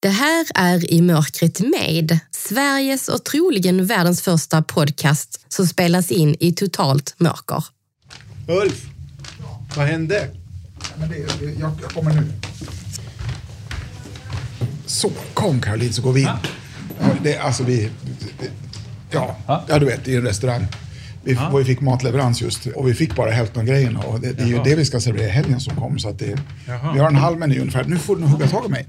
Det här är I mörkret med, Sveriges och troligen världens första podcast som spelas in i totalt mörker. Ulf, vad hände? Men det, jag, jag kommer nu. Så, kom Caroline så går vi in. Ja, det, alltså vi... det- Ja, ja, du vet, i en restaurang. Vi, vi fick matleverans just och vi fick bara hälften av grejerna. Och det, det är ju det vi ska servera i helgen som kommer. Så att det, vi har en halv meny ungefär. Nu får du nog hugga tag i mig.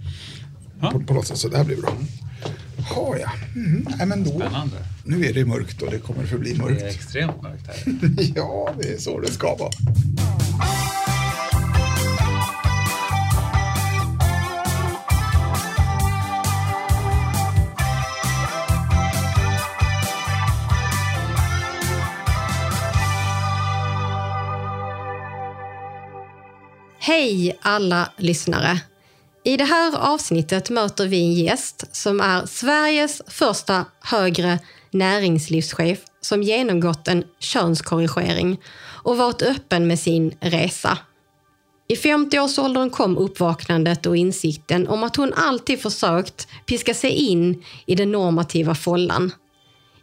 På, på något sätt, så det här blir bra. Ha, ja. Mm, nej, men då, Spännande. nu är det mörkt och det kommer förbli Det är mörkt. extremt mörkt här. Ja, det är så det ska vara. Hej alla lyssnare! I det här avsnittet möter vi en gäst som är Sveriges första högre näringslivschef som genomgått en könskorrigering och varit öppen med sin resa. I 50-årsåldern kom uppvaknandet och insikten om att hon alltid försökt piska sig in i den normativa follan.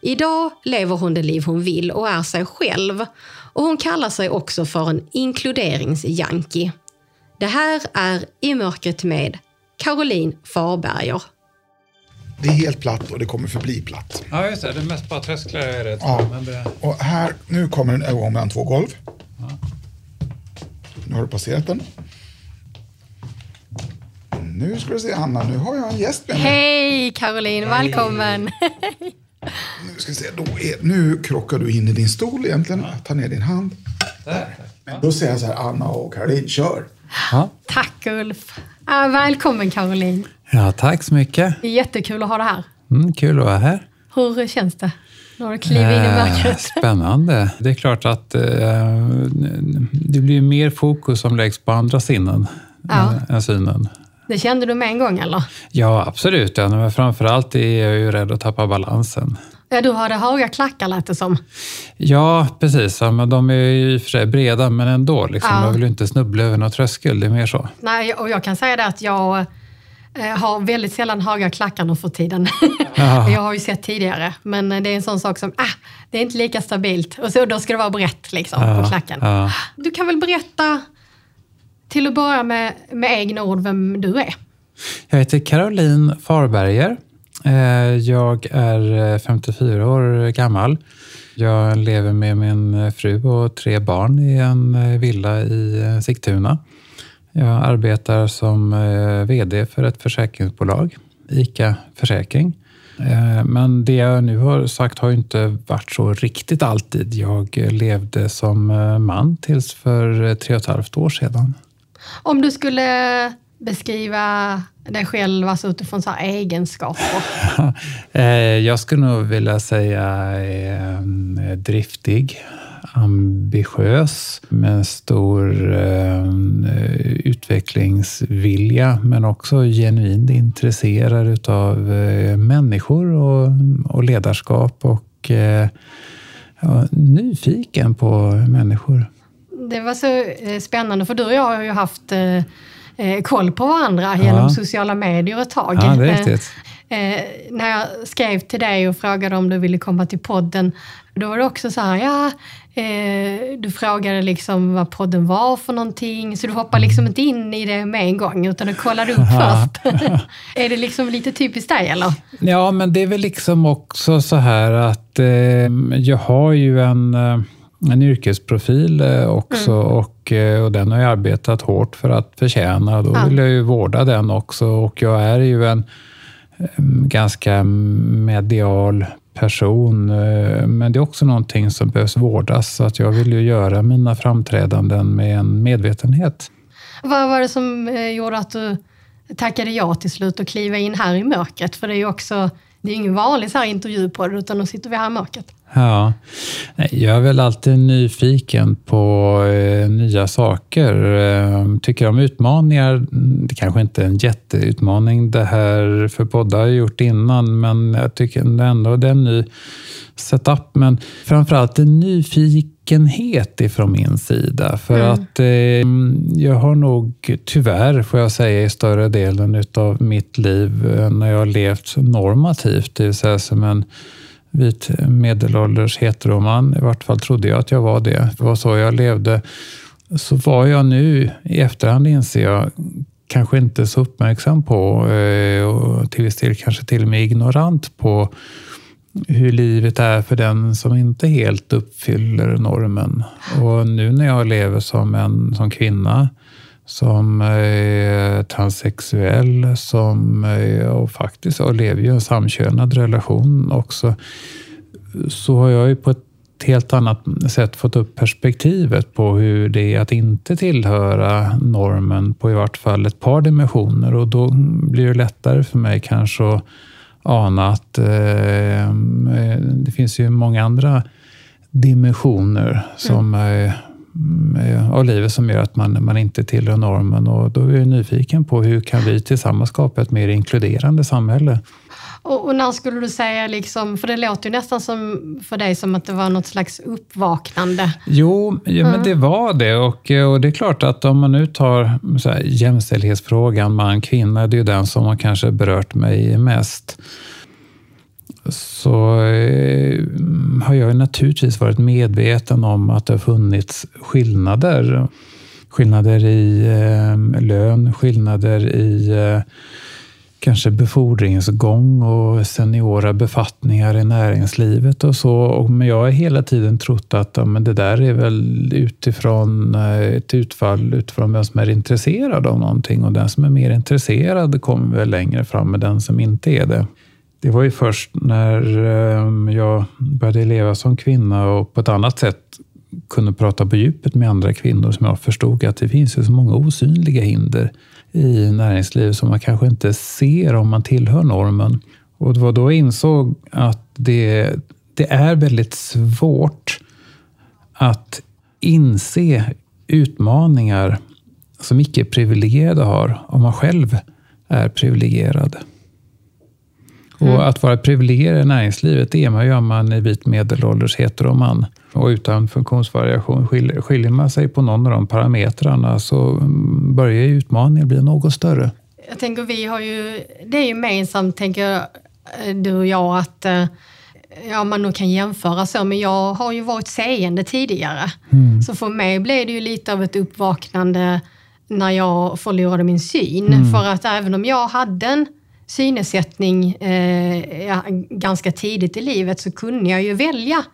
Idag lever hon det liv hon vill och är sig själv. Och hon kallar sig också för en inkluderingsjanki. Det här är I mörkret med Caroline Farberger. Det är helt platt och det kommer förbli platt. Ja, just det. Det är mest bara trösklar är för. Ja. Det... Och här, nu kommer en övergång mellan två golv. Nu har du passerat den. Nu ska du se Anna, nu har jag en gäst med mig. Hej Caroline, välkommen! Nu ska vi se, då är, nu krockar du in i din stol egentligen. Ta ner din hand. Där. Men då säger jag så här, Anna och Caroline, kör. Ja. Tack Ulf! Välkommen Caroline! ja, tack så mycket. Det är jättekul att ha dig här. Mm, kul att vara här. Hur känns det? När du kliver in i Eh, mörkret? Spännande. Det är klart att eh, det blir mer fokus som läggs på andra sinnen Ja. än synen. Det kände du med en gång eller? Ja, absolut. Ja, men framförallt är jag ju rädd att tappa balansen. Ja, du hade höga klackar lät det som. Ja, precis. Ja, men de är ju i och för sig breda, men ändå. Liksom, Ja. Jag vill ju inte snubbla över någon tröskel. Det är mer så. Nej, och jag kan säga det att jag eh, har väldigt sällan höga klackar nu för tiden. Ja. jag har ju sett tidigare, men det är en sån sak som, ah, det är inte lika stabilt. Och så då ska det vara brett liksom på Ja, klacken. ja. Du kan väl berätta till att börja med, med egna ord vem du är? Jag heter Caroline Farberger. Eh, jag är eh, 54 år gammal. Jag lever med min eh, fru och tre barn i en villa i Sigtuna. Jag arbetar som VD för ett försäkringsbolag, ICA Försäkring. Men det jag nu har sagt har inte varit så riktigt alltid. Jag levde som man tills för tre och ett halvt år sedan. Om du skulle beskriva dig själv alltså utifrån så här egenskaper. Eh, Jag skulle nog vilja säga eh, driftig, ambitiös, med stor eh, utvecklingsvilja, men också genuint intresserad utav eh, människor och, och ledarskap och eh, ja, nyfiken på människor. Det var så spännande, för du och jag har ju haft eh, eh, koll på varandra genom sociala medier ett tag. Ja, det är Eh, riktigt. Eh, när jag skrev till dig och frågade om du ville komma till podden, då var det också så här, ja, eh, du frågade liksom vad podden var för någonting, så du hoppade liksom inte in i det med en gång, utan du kollade upp först. är det liksom lite typiskt dig, eller? Ja, men det är väl liksom också så här att eh, jag har ju en, eh, en yrkesprofil eh, också och, eh, och den har jag arbetat hårt för att förtjäna. Då Ja. vill jag ju vårda den också och jag är ju en ganska medial person. eh, Men det är också någonting som behövs vårdas. Så att jag vill ju göra mina framträdanden med en medvetenhet. Vad var det som gjorde att du tackade ja till slut och kliva in här i mörkret? För det är ju också, det är ingen vanlig så här intervju på det, utan nu sitter vi här i mörkret. Ja, jag är väl alltid nyfiken på eh, nya saker. Eh, tycker om utmaningar. Det kanske inte är en jätteutmaning det här för poddar har gjort innan, men jag tycker ändå det är en ny setup. Men framförallt en nyfikenhet ifrån min sida. För mm. att eh, jag har nog tyvärr, får jag säga, i större delen av mitt liv eh, när jag har levt normativt, det vill säga som en vit medelålders heteroman. I vart fall trodde jag att jag var det. Det var så jag levde. Så var jag nu, i efterhand inser jag, kanske inte så uppmärksam på eh, och till viss del kanske till och med ignorant på hur livet är för den som inte helt uppfyller normen. Och nu när jag lever som en som kvinna som är transsexuell som, och faktiskt och lever i en samkönad relation också, så har jag ju på ett helt annat sätt fått upp perspektivet på hur det är att inte tillhöra normen på i vart fall ett par dimensioner. Och då blir det lättare för mig kanske att ana att eh, det finns ju många andra dimensioner som mm av livet som gör att man, man inte tillhör normen. Och då är jag nyfiken på hur kan vi tillsammans skapa ett mer inkluderande samhälle? Och, och, när skulle du säga, liksom, för det låter ju nästan som för dig som att det var något slags uppvaknande. Jo, ja, mm. men det var det. Och, och det är klart att om man nu tar så här, jämställdhetsfrågan man-kvinna, det är ju den som har kanske berört mig mest så eh, har jag naturligtvis varit medveten om att det har funnits skillnader. Skillnader i eh, lön, skillnader i eh, kanske befordringsgång och seniora befattningar i näringslivet och så. Men jag har hela tiden trott att men det där är väl utifrån eh, ett utfall utifrån vem som är intresserad av någonting och den som är mer intresserad kommer väl längre fram med den som inte är det. Det var ju först när ehm, jag började leva som kvinna och på ett annat sätt kunde prata på djupet med andra kvinnor som jag förstod att det finns ju så många osynliga hinder i näringslivet som man kanske inte ser om man tillhör normen. Och det var då jag insåg att det, det är väldigt svårt att inse utmaningar som icke-privilegierade har om man själv är privilegierad. Mm. Och att vara privilegierad i näringslivet, det är man ju om man är vit medelålders heteroman och utan funktionsvariation. Skiljer, skiljer man sig på någon av de parametrarna så börjar utmaningen bli något större. Jag tänker, vi har ju, det är gemensamt, tänker jag, du och jag, att eh, ja, man nog kan jämföra så, men jag har ju varit seende tidigare. Mm. Så för mig blev det ju lite av ett uppvaknande när jag förlorade min syn. Mm. För att även om jag hade en synnedsättning eh, ja, ganska tidigt i livet så kunde jag ju välja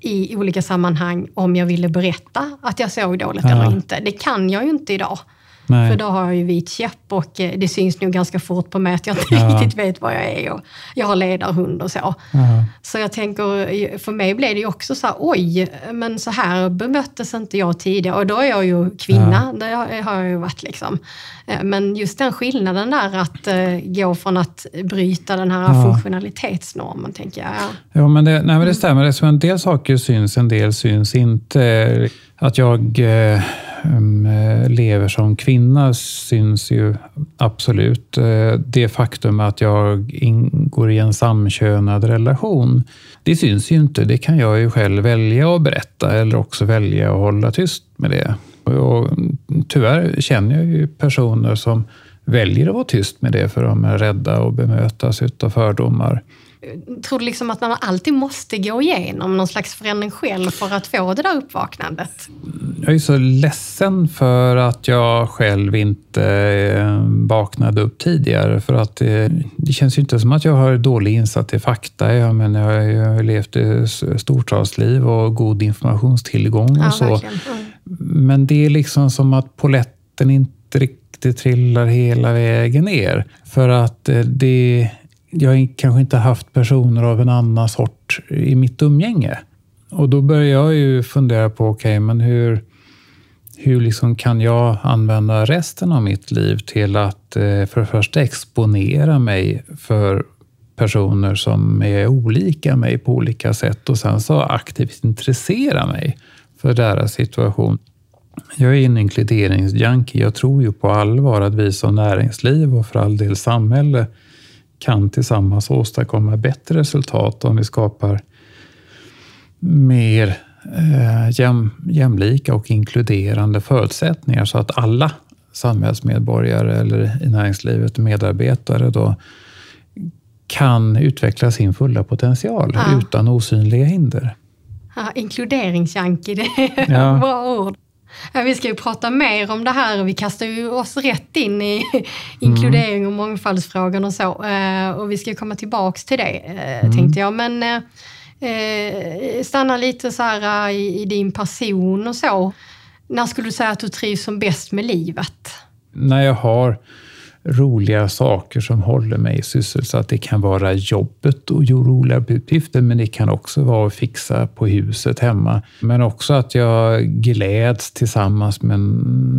i olika sammanhang om jag ville berätta att jag såg dåligt ja. eller inte. Det kan jag ju inte idag. Nej. För då har jag ju vit käpp och eh, det syns nog ganska fort på mig att jag inte ja. riktigt vet vad jag är. Och jag har ledarhund och så. Ja. Så jag tänker, för mig blev det ju också så här, oj, men så här bemöttes inte jag tidigare. Och då är jag ju kvinna, ja. det har jag ju varit liksom. Eh, men just den skillnaden där att gå från att bryta den här ja. funktionalitetsnormen, tänker jag. Ja, ja men, det, nej, men det stämmer. Det en del saker syns, en del syns inte. Att jag eh, mm, eh, lever som kvinna syns ju absolut. Eh, det faktum att jag ingår i en samkönad relation, det syns ju inte. Det kan jag ju själv välja att berätta eller också välja att hålla tyst med det. Och tyvärr känner jag ju personer som väljer att vara tyst med det för de är rädda att bemötas av fördomar tror du liksom att man alltid måste gå igenom någon slags förändring själv för att få det där uppvaknandet? Jag är så ledsen för att jag själv inte eh, vaknade upp tidigare. För att det, det känns ju inte som att jag har dålig insatt i fakta. Jag, men jag, har levt ett storstadsliv och god informationstillgång och ja, så. Mm. Men det är liksom som att poletten inte riktigt trillar hela vägen ner. För att eh, det jag har kanske inte haft personer av en annan sort i mitt umgänge. Och då börjar jag ju fundera på, okej, okay, men hur, hur liksom kan jag använda resten av mitt liv till att eh, för det första exponera mig för personer som är olika mig på olika sätt och sen så aktivt intressera mig för deras situation. Jag är en inkluderingsjunkie. Jag tror ju på allvar att vi som näringsliv och för all del samhälle kan tillsammans åstadkomma bättre resultat om vi skapar mer eh, jäm, jämlika och inkluderande förutsättningar så att alla samhällsmedborgare eller i näringslivet medarbetare då kan utveckla sin fulla potential ja. utan osynliga hinder. Ja, inkluderingsjanki, det är ja. bra ord. Vi ska ju prata mer om det här och vi kastar ju oss rätt in i inkludering och mångfaldsfrågan och så. Eh, och vi ska komma tillbaks till det, eh, mm. tänkte jag. Men eh, stanna lite så här i, i din person och så. När skulle du säga att du trivs som bäst med livet? När jag har roliga saker som håller mig sysselsatt. Det kan vara jobbet och roliga uppgifter, men det kan också vara att fixa på huset hemma. Men också att jag gläds tillsammans med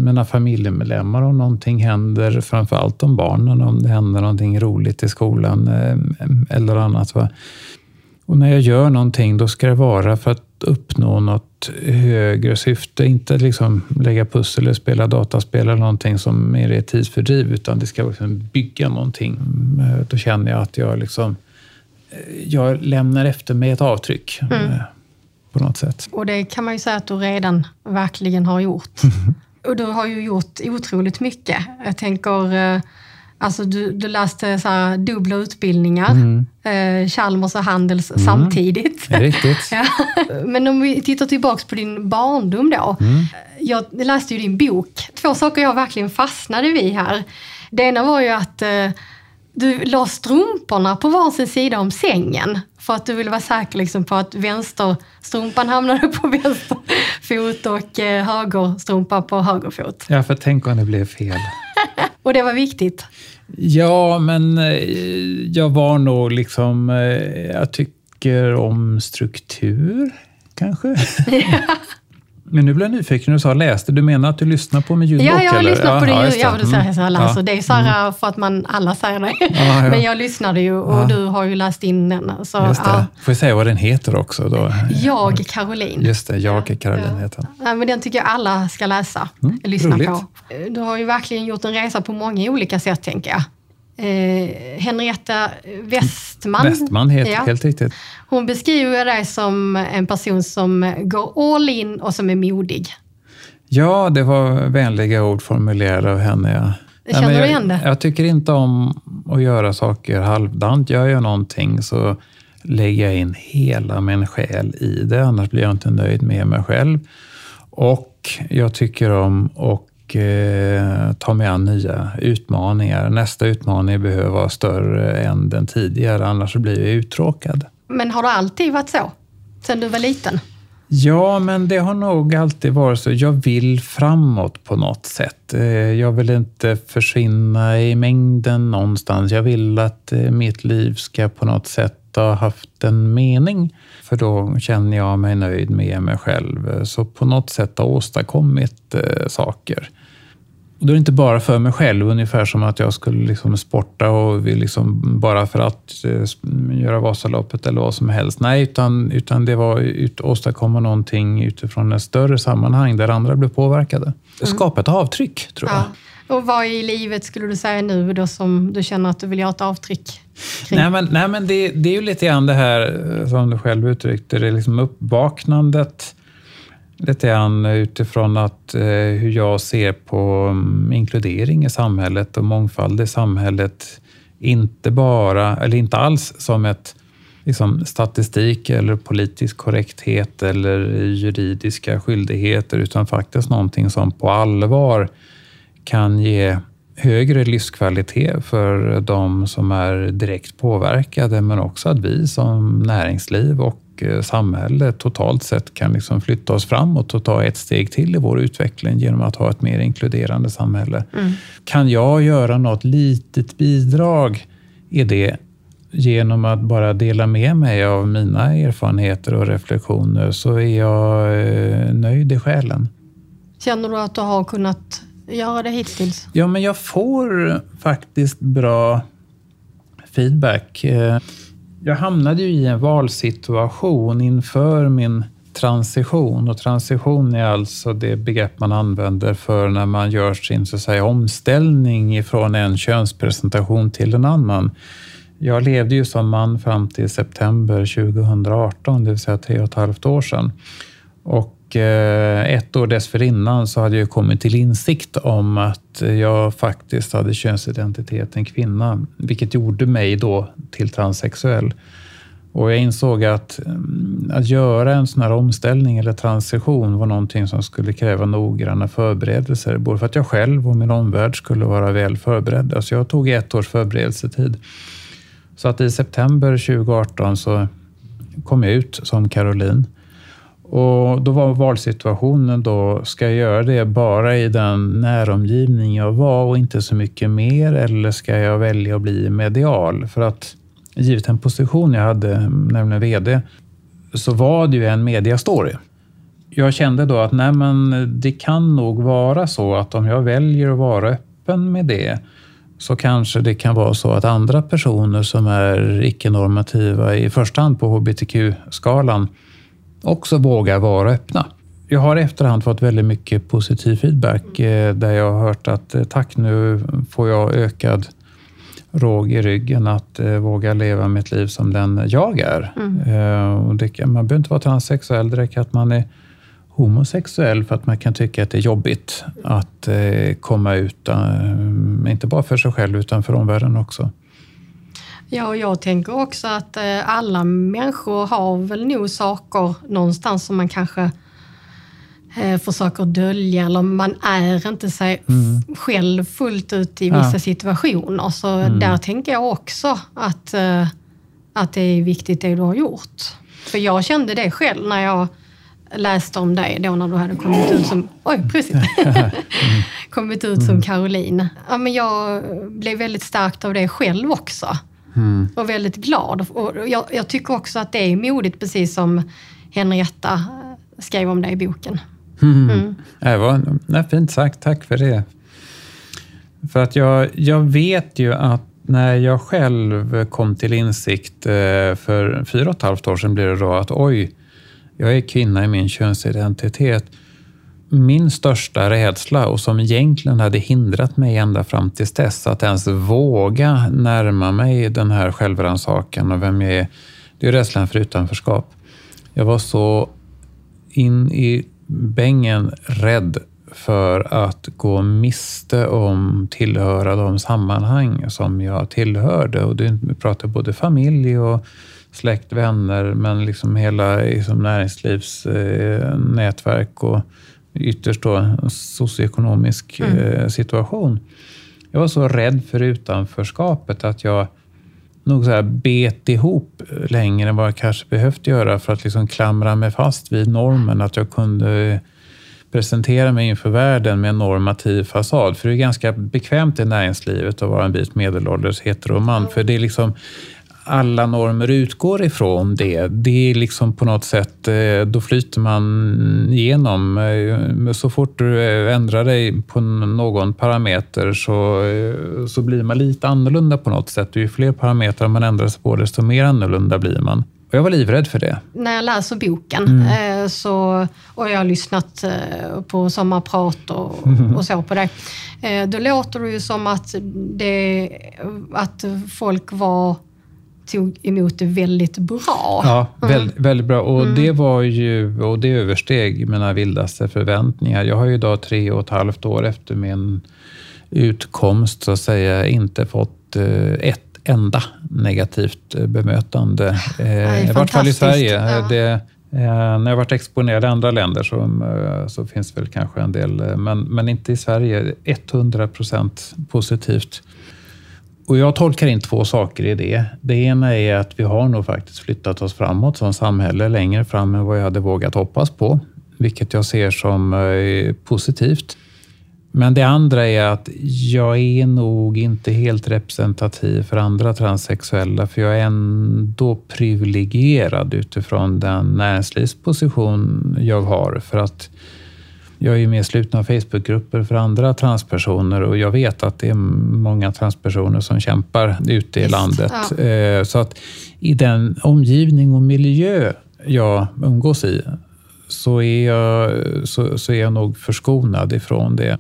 mina familjemedlemmar om någonting händer, framför allt om barnen, om det händer någonting roligt i skolan eh, eller annat. Va? Och när jag gör någonting, då ska det vara för att uppnå något högre syfte. Inte liksom lägga pussel eller spela dataspel eller någonting som är tidsfördriv, utan det ska liksom bygga någonting. Eh, då känner jag att jag liksom eh, jag lämnar efter mig ett avtryck mm. Eh, på något sätt. Och det kan man ju säga att du redan verkligen har gjort. Och du har ju gjort otroligt mycket. Jag tänker Alltså du, du läste så här, dubbla utbildningar, mm. eh, Chalmers och Handels mm. samtidigt. Riktigt. ja. Men om vi tittar tillbaks på din barndom då. Mm. Jag läste ju din bok. Två saker jag verkligen fastnade vid här. Det ena var ju att eh, du la strumporna på varsin sida om sängen för att du ville vara säker liksom på att vänsterstrumpan hamnade på vänster fot och eh, högerstrumpan på höger fot. Ja, för tänk om det blev fel. och det var viktigt? Ja, men eh, jag var nog liksom... Eh, jag tycker om struktur, kanske. Men nu blev jag nyfiken när du sa läste. Du menar att du lyssnar på min ljudbok? Ja, jag har lyssnat på det. Ja, ja, du säger så jag läser. Ja. Det är så här mm. för att man alla säger det. Ja, ja. Men jag lyssnade ju och ja. du har ju läst in den. Så, Just det. Ja. Får jag säga vad den heter också? Då? Jag, Caroline. Just det, Jag, Caroline heter den. Ja, men den tycker jag alla ska läsa, mm, lyssna roligt. på. Du har ju verkligen gjort en resa på många olika sätt, tänker jag. Eh, Henrietta Westman. Westman, helt, ja. helt riktigt. Hon beskriver dig som en person som går all in och som är modig. Ja, det var vänliga ord formulerade av henne. Ja. Känner Nej, du igen det? Jag tycker inte om att göra saker halvdant. Gör jag någonting så lägger jag in hela min själ i det, annars blir jag inte nöjd med mig själv. Och jag tycker om att och eh, ta mig an nya utmaningar. Nästa utmaning behöver vara större än den tidigare, annars blir jag uttråkad. Men har det alltid varit så? Sen du var liten? Ja, men det har nog alltid varit så. Jag vill framåt på något sätt. Eh, jag vill inte försvinna i mängden någonstans. Jag vill att eh, mitt liv ska på något sätt ha haft en mening. För då känner jag mig nöjd med mig själv. Så på något sätt ha åstadkommit eh, saker. Och då är det inte bara för mig själv, ungefär som att jag skulle liksom sporta och vill liksom bara för att eh, göra Vasaloppet eller vad som helst. Nej, utan, utan det var att åstadkomma någonting utifrån ett större sammanhang där andra blev påverkade. Mm. Skapa ett avtryck, tror jag. Ja. Och vad i livet skulle du säga nu då som du känner att du vill göra ett avtryck kring? Nej, men, nej, men det, det är ju lite grann det här eh, som du själv uttryckte det, liksom uppvaknandet lite grann utifrån att, eh, hur jag ser på um, inkludering i samhället och mångfald i samhället. Inte bara, eller inte alls som ett liksom, statistik eller politisk korrekthet eller juridiska skyldigheter, utan faktiskt någonting som på allvar kan ge högre livskvalitet för de som är direkt påverkade, men också att vi som näringsliv och Eh, samhälle totalt sett kan liksom flytta oss framåt och ta ett steg till i vår utveckling genom att ha ett mer inkluderande samhälle. Mm. Kan jag göra något litet bidrag i det genom att bara dela med mig av mina erfarenheter och reflektioner så är jag eh, nöjd i själen. Känner du att du har kunnat Ja, det hittills? Ja, men jag får faktiskt bra feedback. Eh, jag hamnade ju i en valsituation inför min transition. Och transition är alltså det begrepp man använder för när man gör sin så att säga, omställning från en könspresentation till en annan. Jag levde ju som man fram till september 2018, det vill säga tre och ett halvt år sedan. Och Eh, ett år dessförinnan så hade jag kommit till insikt om att jag faktiskt hade könsidentiteten kvinna, vilket gjorde mig då till transsexuell. Och jag insåg att, mm, att göra en sån här omställning eller transition var någonting som skulle kräva noggranna förberedelser. Både för att jag själv och min omvärld skulle vara väl förberedda. Så jag tog ett års förberedelsetid. Så att i september 2018 så kom jag ut som Caroline. Och då var valsituationen då, ska jag göra det bara i den näromgivning jag var och inte så mycket mer? Eller ska jag välja att bli medial? För att givet den position jag hade, nämligen VD, så var det ju en mediastory. Jag kände då att nej men, det kan nog vara så att om jag väljer att vara öppen med det så kanske det kan vara så att andra personer som är icke-normativa, i första hand på hbtq-skalan, också vågar vara öppna. Jag har i efterhand fått väldigt mycket positiv feedback eh, där jag har hört att eh, tack, nu får jag ökad råg i ryggen att eh, våga leva mitt liv som den jag är. Mm. Och det, man behöver inte vara transsexuell, det räcker att man är homosexuell för att man kan tycka att det är jobbigt att komma ut, inte bara för sig själv utan för omvärlden också. Ja, och jag tänker också att eh, alla människor har väl nog saker någonstans som man kanske eh, försöker dölja eller man är inte sig mm. själv fullt ut i vissa ja. situationer. Så mm. där tänker jag också att, eh, att det är viktigt det du har gjort. För jag kände det själv när jag läste om dig då när du hade kommit ut som... Oj, precis. kommit ut som mm. Caroline. Ja, men jag blev väldigt starkt av det själv också. Mm. Och väldigt glad. Och jag, jag, tycker också att det är modigt, precis som Henrietta skrev om det i boken. Mm. Mm. Det var nej, fint sagt, tack för det. För att jag, jag vet ju att när jag själv kom till insikt eh, för fyra och ett halvt år sedan blir det då att oj, jag är kvinna i min könsidentitet. Min största rädsla och som egentligen hade hindrat mig ända fram till dess att ens våga närma mig den här självrannsakan och vem jag är, det är rädslan för utanförskap. Jag var så in i bängen rädd för att gå miste om tillhöra de sammanhang som jag tillhörde. Och det, vi pratar både familj och släkt, vänner, men liksom hela liksom näringslivsnätverk eh, och ytterst då socioekonomisk mm. eh, situation. Jag var så rädd för utanförskapet att jag nog så här bet ihop längre än vad jag kanske behövt göra för att liksom klamra mig fast vid normen. Att jag kunde presentera mig inför världen med en normativ fasad. För det är ganska bekvämt i näringslivet att vara en vit medelålders heteroman. För det är liksom alla normer utgår ifrån det. Det är liksom på något sätt, eh, då flyter man igenom. Eh, så fort du eh, ändrar dig på någon parameter så, så blir man lite annorlunda på något sätt. Ju fler parametrar man ändrar sig på, desto mer annorlunda blir man. Och jag var livrädd för det. När jag läser boken mm. så, och jag har lyssnat på sommarprat och, mm. och så på det. Då låter det ju som att, det, att folk var tog emot det väldigt bra. Ja, väldigt, väldigt bra. Och mm. det var ju, och det översteg mina vildaste förväntningar. Jag har ju idag tre och ett halvt år efter min utkomst, så att säga, inte fått eh, ett enda negativt eh, bemötande. Eh, I vart fall i Sverige. Ja. Det, när jag varit exponerad i andra länder så, så finns väl kanske en del, men, men inte i Sverige. 100 procent positivt. Och jag tolkar in två saker i det. Det ena är att vi har nog faktiskt flyttat oss framåt som samhälle längre fram än vad jag hade vågat hoppas på, vilket jag ser som eh, positivt. Men det andra är att jag är nog inte helt representativ för andra transsexuella, för jag är ändå privilegierad utifrån den näringslivsposition jag har. För att jag är med i slutna Facebookgrupper för andra transpersoner och jag vet att det är många transpersoner som kämpar ute i Visst, landet. ja. Eh, Så att i den omgivning och miljö jag umgås i så är jag, så, så är jag nog förskonad ifrån det.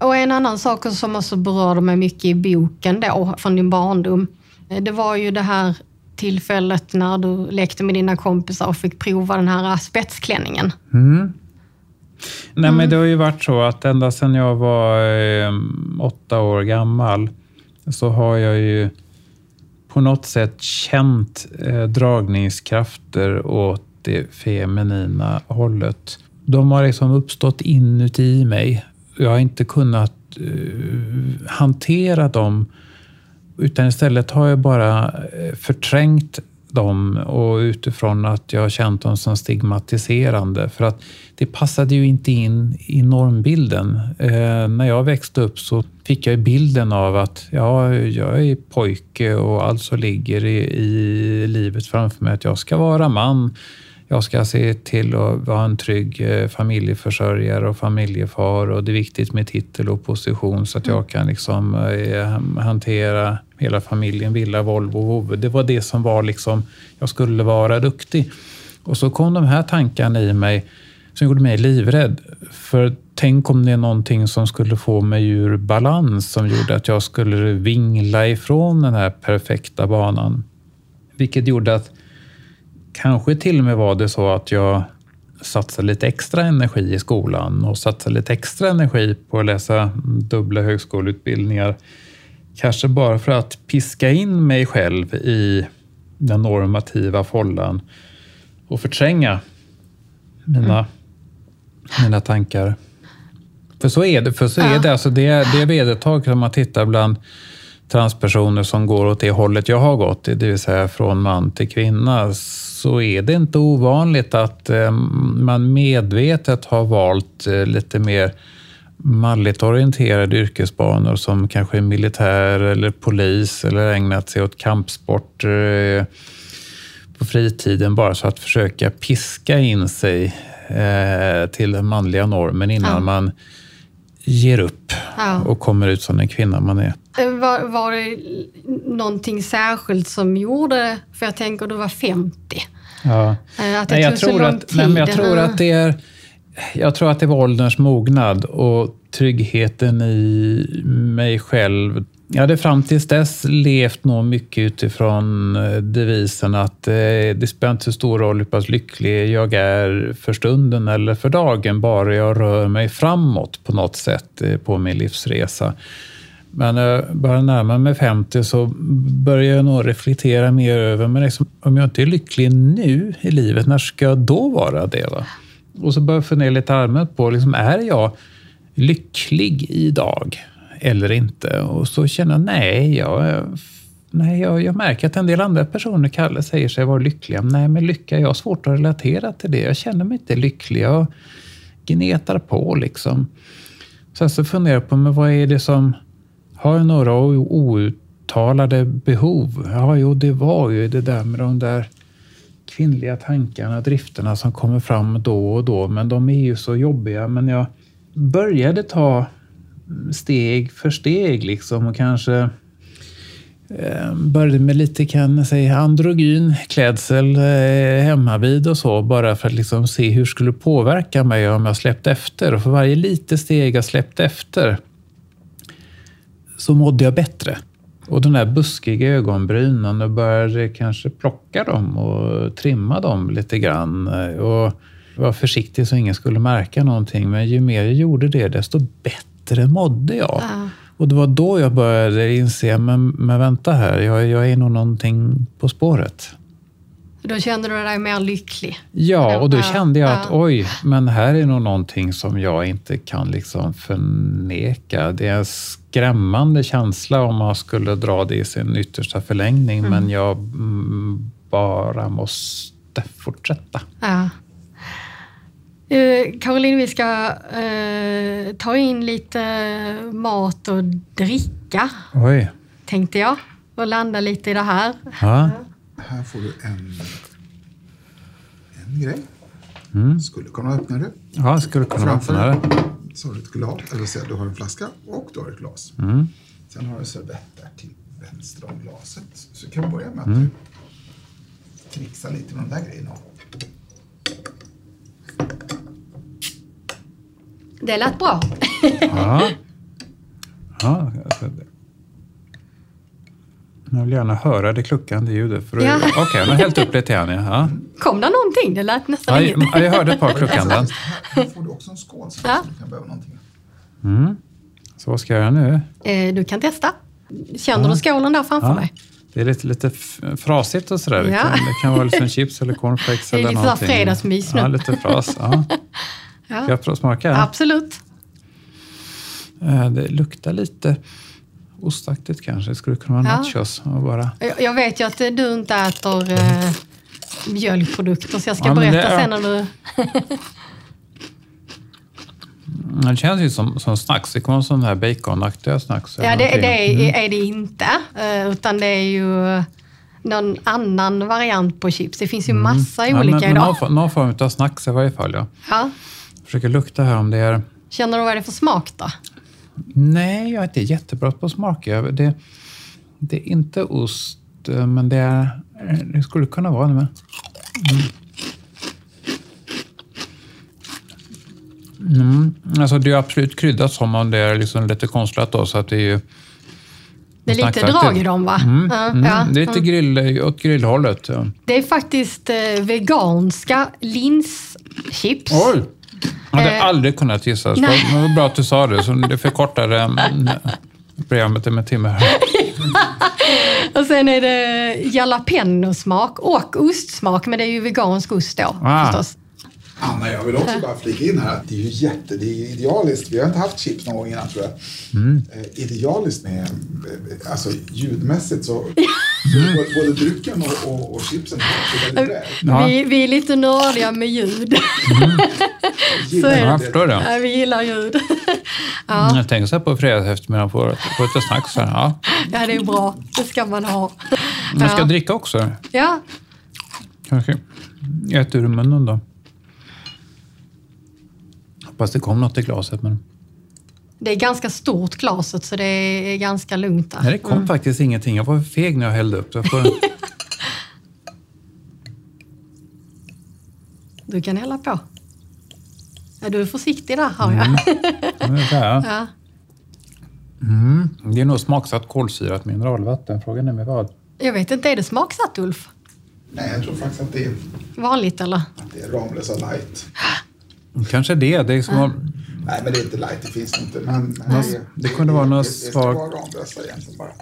Och en annan sak som också berörde mig mycket i boken då, från din barndom, eh, det var ju det här tillfället när du lekte med dina kompisar och fick prova den här spetsklänningen. Nej, men det har ju varit så att ända sedan jag var eh, åtta år gammal så har jag ju på något sätt känt eh, dragningskrafter åt det feminina hållet. De har liksom uppstått inuti mig. Jag har inte kunnat eh, hantera dem utan istället har jag bara eh, förträngt dem och utifrån att jag har känt dem som stigmatiserande. För att det passade ju inte in i normbilden. Eh, när jag växte upp så fick jag bilden av att ja, jag är pojke och alltså ligger i, i livet framför mig att jag ska vara man. Jag ska se till att vara en trygg eh, familjeförsörjare och familjefar och det är viktigt med titel och position så att jag kan liksom eh, hantera hela familjen, Villa, Volvo, vovve. Det var det som var liksom, jag skulle vara duktig. Och så kom de här tankarna i mig som gjorde mig livrädd. För tänk om det är någonting som skulle få mig ur balans som gjorde att jag skulle vingla ifrån den här perfekta banan. Vilket gjorde att Kanske till och med var det så att jag satsade lite extra energi i skolan och satsade lite extra energi på att läsa dubbla högskoleutbildningar. Kanske bara för att piska in mig själv i den normativa follan och förtränga mina, mina tankar. För så är det. För så är det. Alltså det, är, det är vedertaget om man tittar bland transpersoner som går åt det hållet jag har gått, det vill säga från man till kvinna, så är det inte ovanligt att eh, man medvetet har valt eh, lite mer malligt orienterade yrkesbanor som kanske militär eller polis eller ägnat sig åt kampsport eh, på fritiden bara så att försöka piska in sig eh, till den manliga normen innan Ja. man ger upp Ja. och kommer ut som den kvinna man är. Eh, Var, var det någonting särskilt som gjorde, för jag tänker du var 50, Ja. att det Nej, jag tog så tror lång att, tid? nej, men jag tror att det är jag tror att det var ålderns mognad och tryggheten i mig själv. Jag hade fram tills dess levt nog mycket utifrån eh, devisen att eh, det spelar inte så stor roll hur pass lycklig jag är för stunden eller för dagen, bara jag rör mig framåt på något sätt eh, på min livsresa. Men när jag börjar närma mig 50 så börjar jag nog reflektera mer över, men liksom, om jag inte är lycklig nu i livet, när ska jag då vara det? Va? Och så börjar jag fundera lite allmänt på, liksom, är jag lycklig idag eller inte? Och så känner jag, nej, jag, nej jag, jag märker att en del andra personer kallar, säger sig vara lyckliga. Nej, men lycka, jag har svårt att relatera till det. Jag känner mig inte lycklig. Jag gnetar på liksom. Sen så funderar jag på, men vad är det som... Har jag några outtalade behov? Ja, jo, det var ju det där med de där kvinnliga tankarna, drifterna som kommer fram då och då, men de är ju så jobbiga. Men jag började ta steg för steg liksom och kanske eh, började med lite kan jag säga, androgyn klädsel eh, hemmavid hemma vid och så, bara för att liksom se hur det skulle påverka mig om jag släppte efter. Och för varje litet steg jag släppte efter så mådde jag bättre. Och de där buskiga ögonbrynen, och började kanske plocka dem och trimma dem lite grann. Och var försiktig så ingen skulle märka någonting. Men ju mer jag gjorde det, desto bättre mådde jag. Ja. Och det var då jag började inse, men, men vänta här, jag, jag är nog någonting på spåret. Då kände du dig mer lycklig? Ja, och då kände jag att oj, men här är nog någonting som jag inte kan liksom förneka. Det är en skrämmande känsla om man skulle dra det i sin yttersta förlängning, Mm. men jag mm, bara måste fortsätta. Ja. Eh, Caroline, vi ska eh, ta in lite mat och dricka, Oj. tänkte jag. Och landa lite i det här. Ja. Här får du en, en grej. Skulle kunna öppna det. Ja, skulle kunna Framför öppnare. så har du ett glas, eller jag, du har en flaska och du har ett glas. Sen har du en servett där till vänster om glaset. Så kan vi börja med att du trixar lite med de där grejerna. Det lät bra. Ja. ja det- jag vill gärna höra det kluckande ljudet. För Ja. Okej, jag har hällt upp lite igen. Ja. Kom det någonting? Det lät nästan Ja, inget. jag, jag hörde ett par kluckanden. Här får du också en skål så Ja. du kan behöva någonting. Så vad ska jag göra nu? Eh, Du kan testa. Känner du skålen där framför Ja. dig? Det är lite, lite frasigt och sådär. Det, Ja. kan, det kan vara liksom chips eller cornflakes Det är eller lite så här någonting. fredagsmys nu. Ja, lite fras. Ja. Ja. Ska jag smaka? Absolut. Eh, Det luktar lite ostaktigt kanske. Det skulle kunna vara Ja. nachos. Och bara... Jag jag vet ju att eh, du inte äter eh, mjölkprodukter så jag ska Ja, berätta det- sen när du... Det känns ju som, som snacks. Det vara sån här baconaktiga snacks. Ja, det, det är, är det inte. eh, Utan det är ju någon annan variant på chips. Det finns ju massa Ja, olika men, idag. någon, någon form av snacks i varje fall. Ja. Ja. Försöker lukta här om det är... Känner du vad det är för smak då? Nej, jag är inte jättebra på smak. Jag- Det, det är inte ost, men det, är, det skulle kunna vara det med. Mm. Mm. Alltså det är absolut kryddat som om det är liksom lite konstlat då, så att det är ju... Det är lite drag i dem va? Mm. Mm. ja. Det är lite grill, åt grillhållet. Ja. Det är faktiskt eh, veganska linschips. Oj! Jag hade Eh, aldrig kunnat gissa. Så nej. det var bra att du sa det, så det förkortade mm, programmet med timme. Och sen är det jalapeno-smak och ostsmak, men det är ju vegansk ost då Ah. förstås. Anna, jag vill också bara flika in här att det är ju jätte, det är idealiskt. Vi har inte haft chips någon gång innan tror jag. Eh, idealiskt med, eh, alltså ljudmässigt så, så både, drycken och, och, och chipsen är väldigt väl. Ja. Vi, vi är lite nördiga med ljud. Gillar är det. Ja, jag det. förstår det. Ja, vi gillar ljud. Mm, Jag tänker så här på fredags eftermiddag på, på lite snacks. Här. Ja. Ja, det är bra. Det ska man ha. Jag ska Ja. dricka också. Ja, Kanske ät ur munnen då. Hoppas det kom något i glaset. Men det är ganska stort glaset så det är ganska lugnt där. nej, det kom faktiskt ingenting. Jag var feg när jag hällde upp. Jag får, Du kan hälla på. Ja, du är försiktig där, hör jag. Mm. Ja. Mm. Det är nog smaksatt kolsyrat mineralvatten. Frågan är med vad. Jag vet inte, är det smaksatt Ulf? Nej, jag tror faktiskt att det är, Vanligt eller? att det är Ramlösa light. Kanske det. Det, är som, om- Nej, men det är inte light, det finns inte. Men, men det, det kunde vara något det, det ska svag- egentligen bara.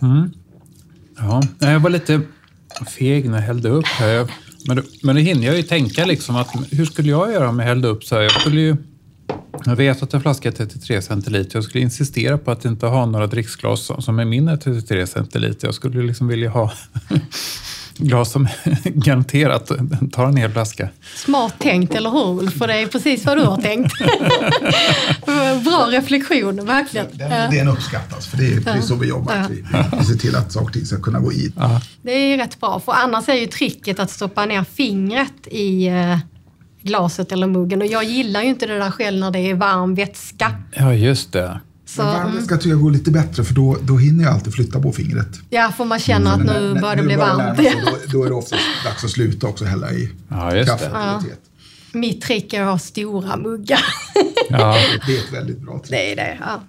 Ja, nej, jag var lite feg när jag hällde upp här. Jag- Men, men det hinner jag ju tänka liksom att hur skulle jag göra om jag hällde upp så här? Jag skulle ju... Jag vet att en flaska är 33 centiliter. Jag skulle insistera på att inte ha några dricksglas som- är mindre än 33 centiliter. Jag skulle liksom vilja ha glas som garanterat tar en hel flaska. Smart tänkt, eller hur Ulf? För det är precis vad du har tänkt. Bra reflektion, verkligen. Den, Ja. Den uppskattas, för det är, är så vi jobbar. Ja. Vi, vi ser till att saker och ting ska kunna gå i. Det är rätt bra, för annars är ju tricket att stoppa ner fingret i eh, glaset eller muggen. Och jag gillar ju inte det där själv när det är varm vätska. Ja, just det. Så, Men varm mm, vätska tycker jag går lite bättre, för då, då hinner jag alltid flytta på fingret. ja, för man känner att Men nu börjar det bli varmt. sig, Då, då är det oftast dags att sluta också hälla i Ja, just kaffe teet. Mitt trick är att ha stora muggar. Ja, Det är ett väldigt bra trick. det är det. Ja.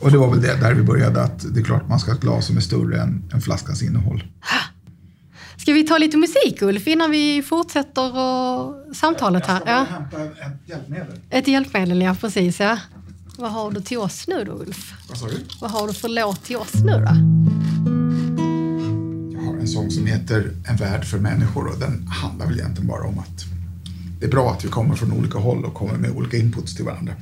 Och det var väl det där vi började, att det är klart man ska ha ett glas som är större än, än flaskans innehåll. Ska vi ta lite musik Ulf innan vi fortsätter och samtalet här? Ja. hämta ett hjälpmedel. Ett hjälpmedel, ja precis. Ja. Vad har du till oss nu då Ulf? Vad sa du? Vad har du för låt till oss nu då? Jag har en sång som heter En värld för människor och den handlar väl egentligen bara om att det är bra att vi kommer från olika håll och kommer med olika inputs till varandra.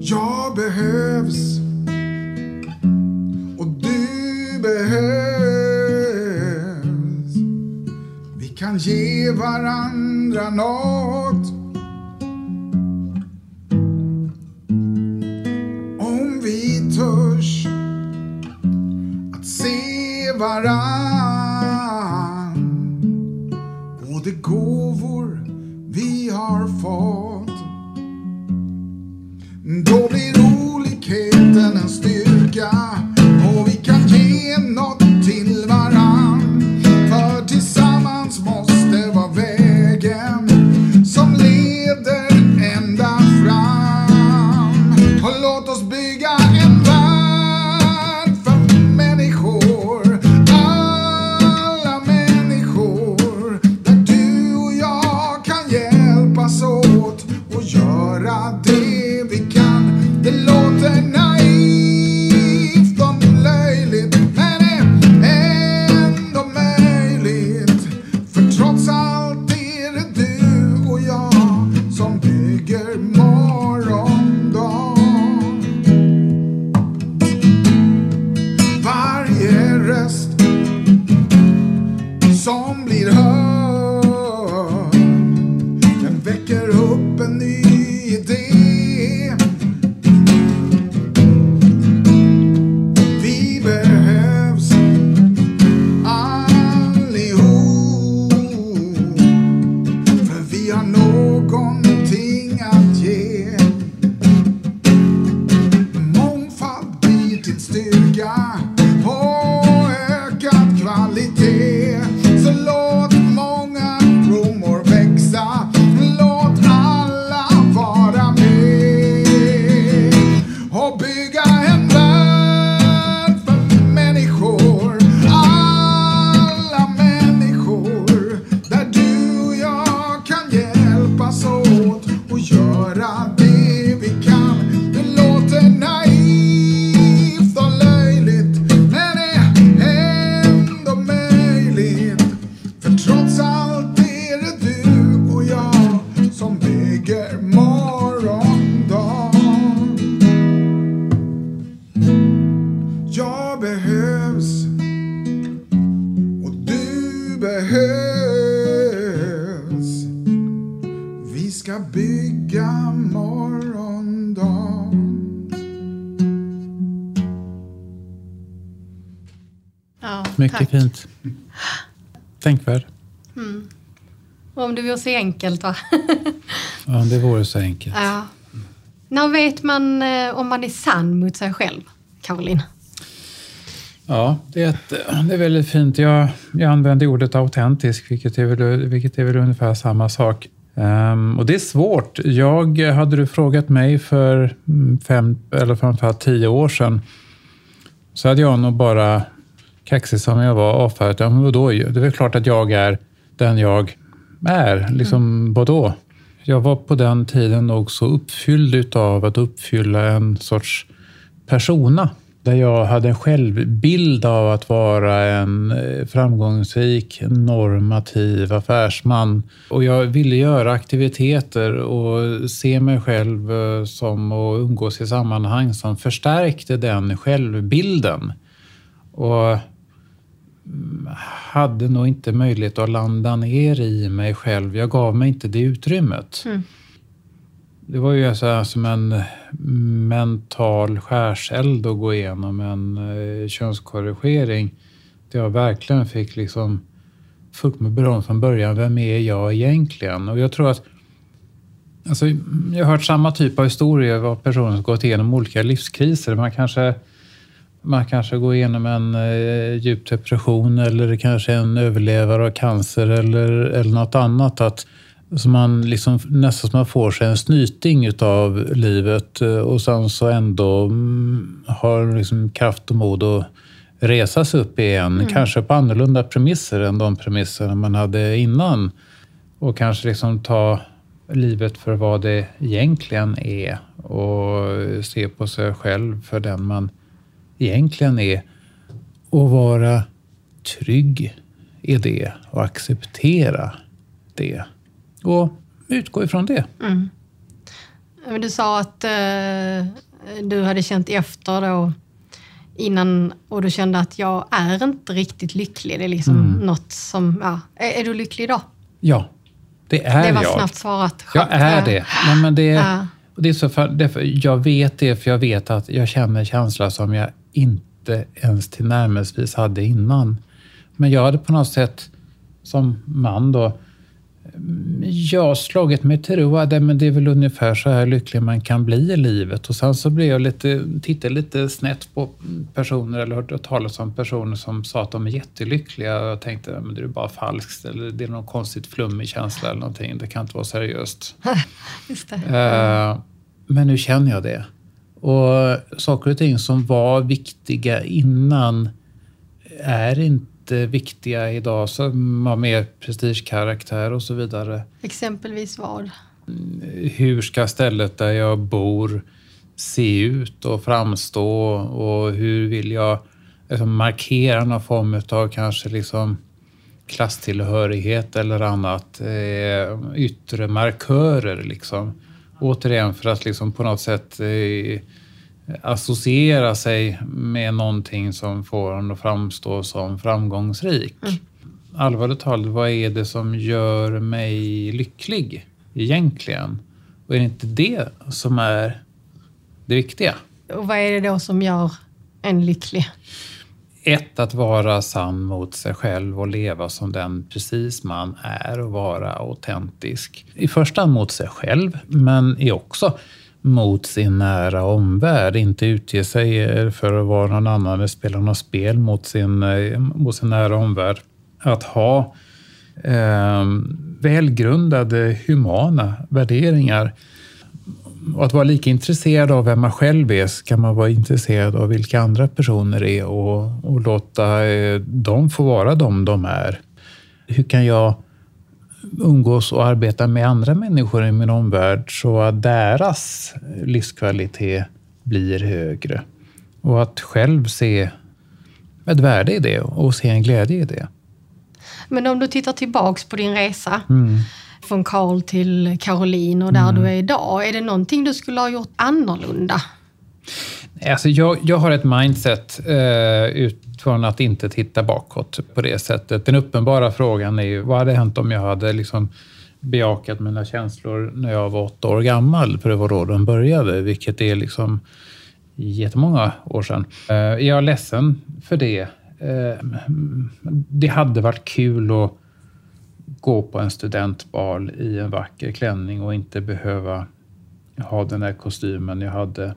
Jag behövs och du behövs. Vi kan ge varandra något varann och de gåvor vi har fått. Då blir olikheten en styrka och vi kan ge något Mycket tack. fint. Tänkvärd. Om det vore så enkelt va? Ja, det vore så enkelt. ja. När vet man eh, om man är sann mot sig själv, Caroline? Ja, det är, ett, det är väldigt fint. Jag, jag använder ordet autentisk, vilket är väl, vilket är väl ungefär samma sak. Ehm, och det är svårt. Jag, hade du frågat mig för mm, fem, eller framförallt tio år sedan, så hade jag nog bara, kaxig som jag var, avfärdat. Ja, men vadå? Det är väl klart att jag är den jag är. Liksom, vadå? Jag var på den tiden nog så uppfylld utav att uppfylla en sorts persona. Där jag hade en självbild av att vara en eh, framgångsrik, normativ affärsman. Och jag ville göra aktiviteter och se mig själv eh, som och umgås i sammanhang som förstärkte den självbilden. Och mm, hade nog inte möjlighet att landa ner i mig själv. Jag gav mig inte det utrymmet. Det var ju så här som en mental skärseld att gå igenom en eh, könskorrigering. Där jag verkligen fick liksom upp med beröm från början. Vem är jag egentligen? Och jag tror att Alltså, jag har hört samma typ av historier av personer som gått igenom olika livskriser. Man kanske, man kanske går igenom en eh, djup depression eller kanske en överlevare av cancer eller, eller något annat. Att, så man liksom, nästan som man får sig en snyting utav livet eh, och sen så ändå mm, har liksom kraft och mod att resa sig upp igen. Kanske på annorlunda premisser än de premisser man hade innan. Och kanske liksom ta livet för vad det egentligen är och se på sig själv för den man egentligen är och vara trygg i det och acceptera det och utgå ifrån det. Men Du sa att eh, du hade känt efter då innan och du kände att jag är inte riktigt lycklig. Det är liksom Mm. något som, ja. Är, är du lycklig idag? Ja, det är det var jag. snabbt svarat. Jag är det. Nej, men det, Ja. Och det är så för, därför, jag vet det, för jag vet att jag känner känsla som jag inte ens tillnärmelsevis hade innan. Men jag hade på något sätt som man då Jag har slagit mig till ro. men det är väl ungefär så här lycklig man kan bli i livet. Och sen så blev jag lite, tittade lite snett på personer eller hörde talas om personer som sa att de är jättelyckliga. Och jag tänkte att det är bara falskt eller det är någon konstigt flummig känsla eller någonting. Det kan inte vara seriöst. Just det. Eh, men nu känner jag det. Och saker och ting som var viktiga innan är inte viktiga idag som har mer prestigekaraktär och så vidare. Exempelvis vad? Hur ska stället där jag bor se ut och framstå och hur vill jag liksom markera någon form av kanske liksom klasstillhörighet eller annat. Eh, yttre markörer liksom. Återigen för att liksom på något sätt eh, associera sig med någonting som får en att framstå som framgångsrik. Mm. Allvarligt talat, vad är det som gör mig lycklig egentligen? Och är det inte det som är det viktiga? Och vad är det då som gör en lycklig? Ett, att vara sann mot sig själv och leva som den precis man är och vara autentisk. I första hand mot sig själv, men också mot sin nära omvärld. Inte utge sig för att vara någon annan eller spela något spel mot sin, mot sin nära omvärld. Att ha eh, välgrundade humana värderingar. Och att vara lika intresserad av vem man själv är så kan man vara intresserad av vilka andra personer är och, och låta eh, dem få vara de de är. Hur kan jag umgås och arbeta med andra människor i min omvärld så att deras livskvalitet blir högre. Och att själv se ett värde i det och se en glädje i det. Men om du tittar tillbaks på din resa mm. Från Karl till Caroline och där mm. du är idag. Är det någonting du skulle ha gjort annorlunda? Alltså jag, jag har ett mindset eh, ut, från att inte titta bakåt på det sättet. Den uppenbara frågan är ju, vad hade hänt om jag hade liksom bejakat mina känslor när jag var åtta år gammal? För det var då de började, vilket är liksom jättemånga år sedan. Eh, är jag ledsen för det? Eh, det hade varit kul att gå på en studentbal i en vacker klänning och inte behöva ha den här kostymen jag hade.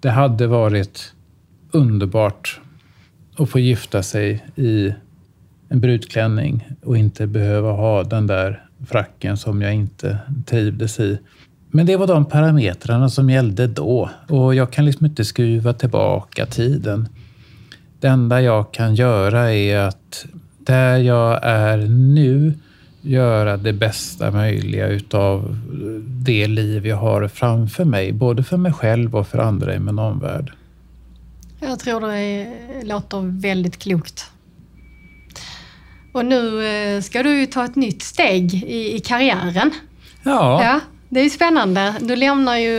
Det hade varit underbart att få gifta sig i en brudklänning och inte behöva ha den där fracken som jag inte trivdes i. Men det var de parametrarna som gällde då och jag kan liksom inte skruva tillbaka tiden. Det enda jag kan göra är att där jag är nu göra det bästa möjliga utav det liv jag har framför mig. Både för mig själv och för andra i min omvärld. Jag tror det låter väldigt klokt. Och nu eh, ska du ju ta ett nytt steg i, i karriären. Ja. ja. Det är spännande. Du lämnar ju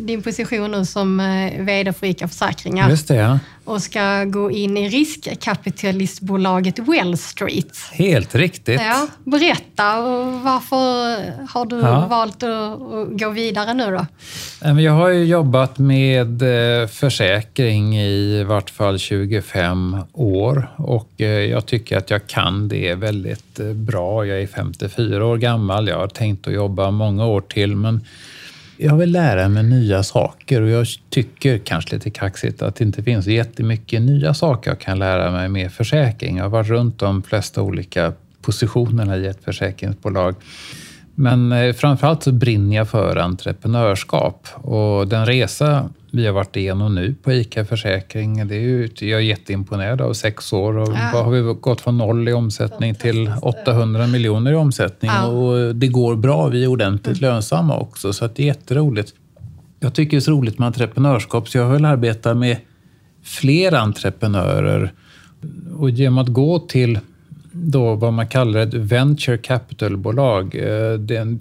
din position nu som eh, VD för ICA Försäkringar. Just det, ja. Och ska gå in i riskkapitalistbolaget Well Street. Helt riktigt. Ja, berätta, varför har du ja. valt att gå vidare nu då? Jag har ju jobbat med eh, försäkring i vart fall 25 år och eh, jag tycker att jag kan det väldigt bra. Jag är 54 år gammal. Jag har tänkt att jobba många år till men jag vill lära mig nya saker och jag tycker, kanske lite kaxigt, att det inte finns jättemycket nya saker jag kan lära mig med försäkring. Jag har varit runt de flesta olika positionerna i ett försäkringsbolag. Men eh, framförallt så brinner jag för entreprenörskap och den resa vi har varit igenom nu på ICA Försäkring, det är ju, jag är jätteimponerad av sex år och ja. har vi gått från noll i omsättning till 800 miljoner i omsättning ja. och det går bra. Vi är ordentligt mm. lönsamma också, så det är jätteroligt. Jag tycker det är så roligt med entreprenörskap, så jag vill arbeta med fler entreprenörer. Och genom att gå till då vad man kallar ett venture capital-bolag. Eh, det är en,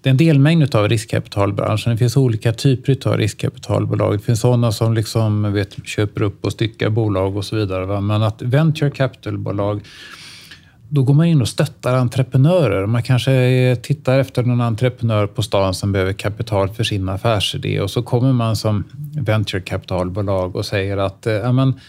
det är en delmängd av riskkapitalbranschen. Det finns olika typer av riskkapitalbolag. Det finns sådana som liksom, vet, köper upp och styckar bolag och så vidare. Men att venture capital-bolag då går man in och stöttar entreprenörer. Man kanske tittar efter någon entreprenör på stan som behöver kapital för sin affärsidé och så kommer man som venture capitalbolag och säger att eh, ja, men,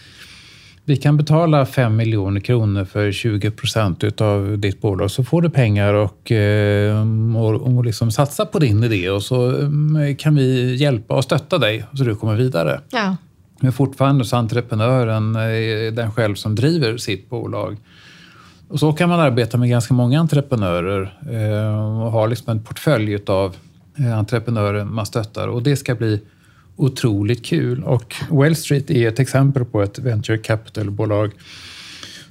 vi kan betala 5 miljoner kronor för 20 procent av ditt bolag så får du pengar och, eh, och, och liksom satsa på din idé och så mm, kan vi hjälpa och stötta dig så du kommer vidare. Ja. Men fortfarande så är entreprenören eh, den själv som driver sitt bolag. Och så kan man arbeta med ganska många entreprenörer eh, och ha liksom en portfölj av entreprenörer man stöttar och det ska bli otroligt kul. Och Well Street är ett exempel på ett venture capital-bolag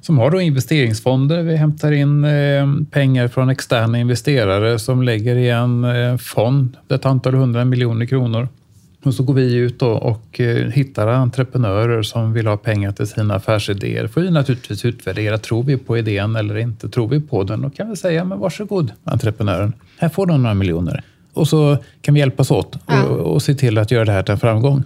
som har då investeringsfonder. Vi hämtar in eh, pengar från externa investerare som lägger i en eh, fond, ett antal hundra miljoner kronor. Och så går vi ut och eh, hittar entreprenörer som vill ha pengar till sina affärsidéer. får vi naturligtvis utvärdera. Tror vi på idén eller inte? Tror vi på den? Då kan vi säga, men varsågod entreprenören. Här får du några miljoner. Och så kan vi hjälpas åt Ja. och, och se till att göra det här till en framgång.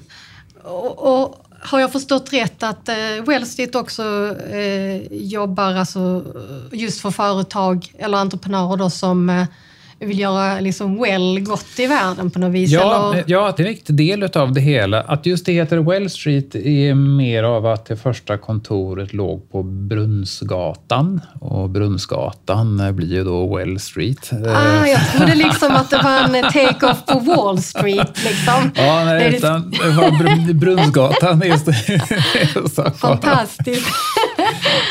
Och, och har jag förstått rätt att eh, Wellstreet också eh, jobbar alltså, just för företag eller entreprenörer då, som eh, vill göra liksom well gott i världen på något vis? Ja, eller? ja, det är en viktig del av det hela. Att just det heter Well Street är mer av att det första kontoret låg på Brunnsgatan. Och Brunnsgatan blir ju då Well Street. Ah, jag trodde liksom att det var en take-off på Wall Street. Liksom. Ja, är nej, utan Brunnsgatan. Just det. Så. Fantastiskt.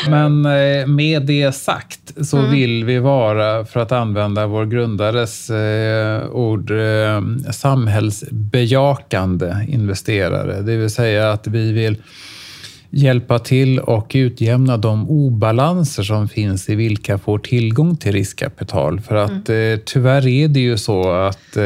Men eh, med det sagt så Mm. vill vi vara, för att använda vår grundares eh, ord, eh, samhällsbejakande investerare. Det vill säga att vi vill hjälpa till och utjämna de obalanser som finns i vilka får tillgång till riskkapital. För att Mm. tyvärr är det ju så att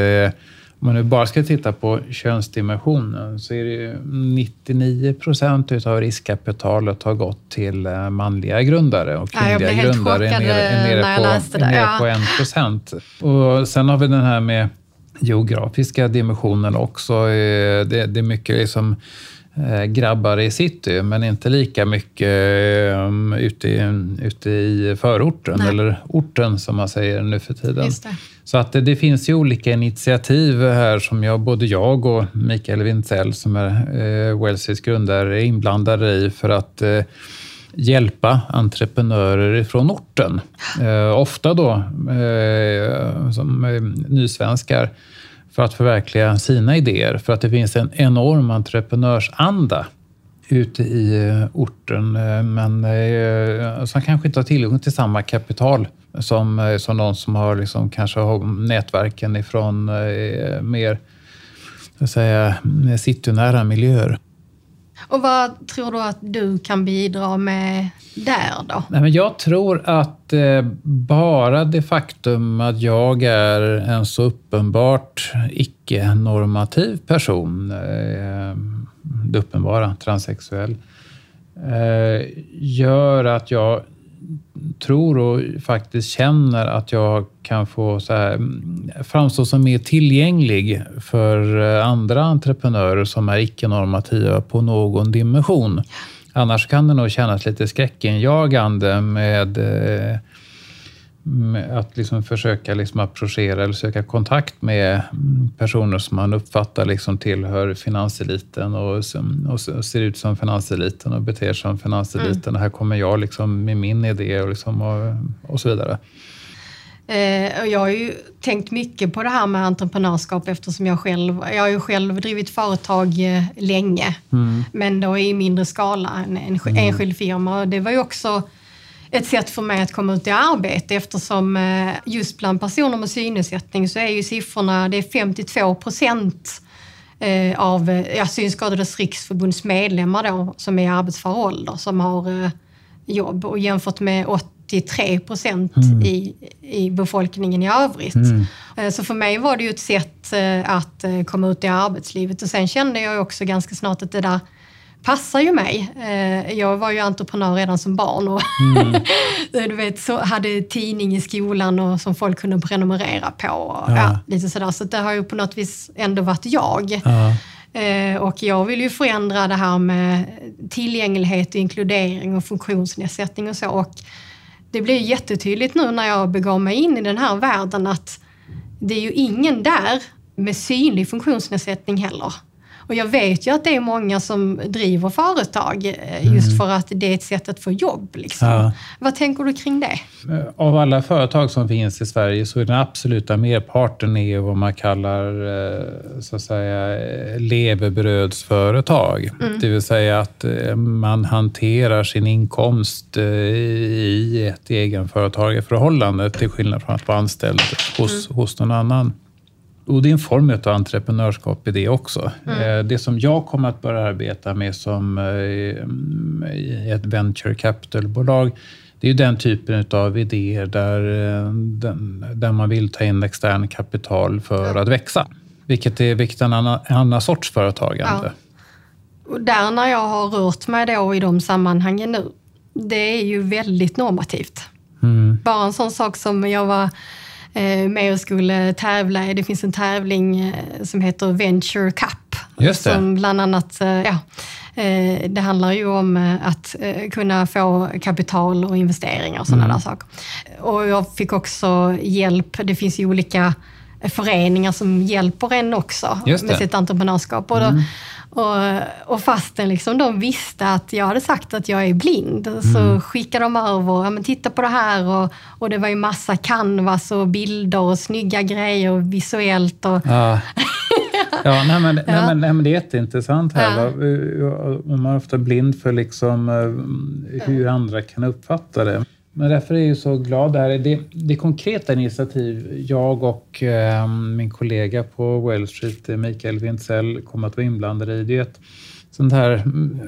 om man nu bara ska titta på könsdimensionen så är det ju 99 procent av riskkapitalet har gått till eh, manliga grundare och Ja, kvinnliga helt grundare är nere, är eh, nere, jag på, är nere Ja. på 1 procent. Och sen har vi den här med geografiska dimensionen också. Eh, Det, det är mycket liksom eh, grabbar i city, men inte lika mycket eh, ute i, ute i förorten, Nej. eller orten som man säger nu för tiden. Så att det, det finns ju olika initiativ här som jag, både jag och Mikael Wintzell som är eh, Wellsys grundare är inblandade i för att eh, hjälpa entreprenörer från orten. Eh, ofta då eh, som eh, nysvenskar för att förverkliga sina idéer. För att det finns en enorm entreprenörsanda ute i eh, orten, eh, men eh, som kanske inte har tillgång till samma kapital som, eh, som någon som har liksom, kanske har nätverken ifrån eh, mer säga, citynära miljöer. Och vad tror du att du kan bidra med där då? Nej, men jag tror att eh, bara det faktum att jag är en så uppenbart icke-normativ person, eh, det uppenbara, transsexuell, eh, gör att jag tror och faktiskt känner att jag kan få så här, mm, framstå som mer tillgänglig för eh, andra entreprenörer som är icke-normativa på någon dimension. Annars kan det nog kännas lite skräckinjagande med, eh, med att liksom försöka liksom approchera eller söka kontakt med mm, personer som man uppfattar liksom tillhör finanseliten och, och ser ut som finanseliten och beter sig som finanseliten. Och här kommer jag liksom med min idé och, liksom och, och så vidare. Eh, jag har ju tänkt mycket på det här med entreprenörskap eftersom jag själv, jag har ju själv drivit företag eh, länge, men då i mindre skala, en, en enskild firma. Och det var ju också ett sätt för mig att komma ut i arbete eftersom eh, just bland personer med synnedsättning så är ju siffrorna, det är 52 procent eh, av eh, ja, Synskadades riksförbunds medlemmar då, som är i arbetsför ålder som har jobb och jämfört med 83 procent i, i befolkningen i övrigt. Eh, Så för mig var det ju ett sätt att komma ut i arbetslivet. Och sen kände jag också ganska snart att det där passar ju mig. Eh, Jag var ju entreprenör redan som barn och du vet, så hade tidning i skolan och som folk kunde prenumerera på. Och, ja. Ja. lite sådär. Så det har ju på något vis ändå varit jag. Ja. Eh, Och jag vill ju förändra det här med tillgänglighet, och inkludering och funktionsnedsättning och så. Och det blir jättetydligt nu när jag begav mig in i den här världen att det är ju ingen där med synlig funktionsnedsättning heller. Och jag vet ju att det är många som driver företag eh, just för att det är ett sätt att få jobb. Liksom. Ja. Vad tänker du kring det? Eh, Av alla företag som finns i Sverige så är den absoluta merparten är vad man kallar eh, så att säga, levebrödsföretag. Det vill säga att man hanterar sin inkomst i ett egenföretagarförhållande till skillnad från att vara anställd hos, hos någon annan. Och det är en form av entreprenörskap i det också. Eh, Det som jag kommer att börja arbeta med som eh, i ett venture capital-bolag, det är ju den typen av idéer där, eh, där man vill ta in extern kapital för att växa. Vilket är, vilket är en annan, annan sorts företagande. Och där när jag har rört mig då i de sammanhangen nu, det är ju väldigt normativt. Mm. Bara en sån sak som jag var med och skulle tävla. Det finns en tävling eh, som heter Venture Cup. Just det. Som bland annat, eh, ja, eh, det handlar ju om eh, att eh, kunna få kapital och investeringar och sådana Mm. där saker. Och jag fick också hjälp. Det finns ju olika föreningar som hjälper en också med. Mm. sitt entreprenörskap. Och, då, och, och fastän liksom de visste att jag hade sagt att jag är blind så Mm. skickade de över, ja, men titta på det här och, och det var ju massa canvas och bilder och snygga grejer och visuellt. Och, Ja. Ja, nej, men, nej, Ja. men, nej, men det är jätteintressant här. Ja. Man är ofta blind för liksom, eh, hur andra kan uppfatta det. Men därför är jag så glad där. Det, det konkreta initiativ jag och eh, min kollega på Wall Street, eh, Mikael Wintzell, kommer att vara inblandade i, det är ett sånt här mm,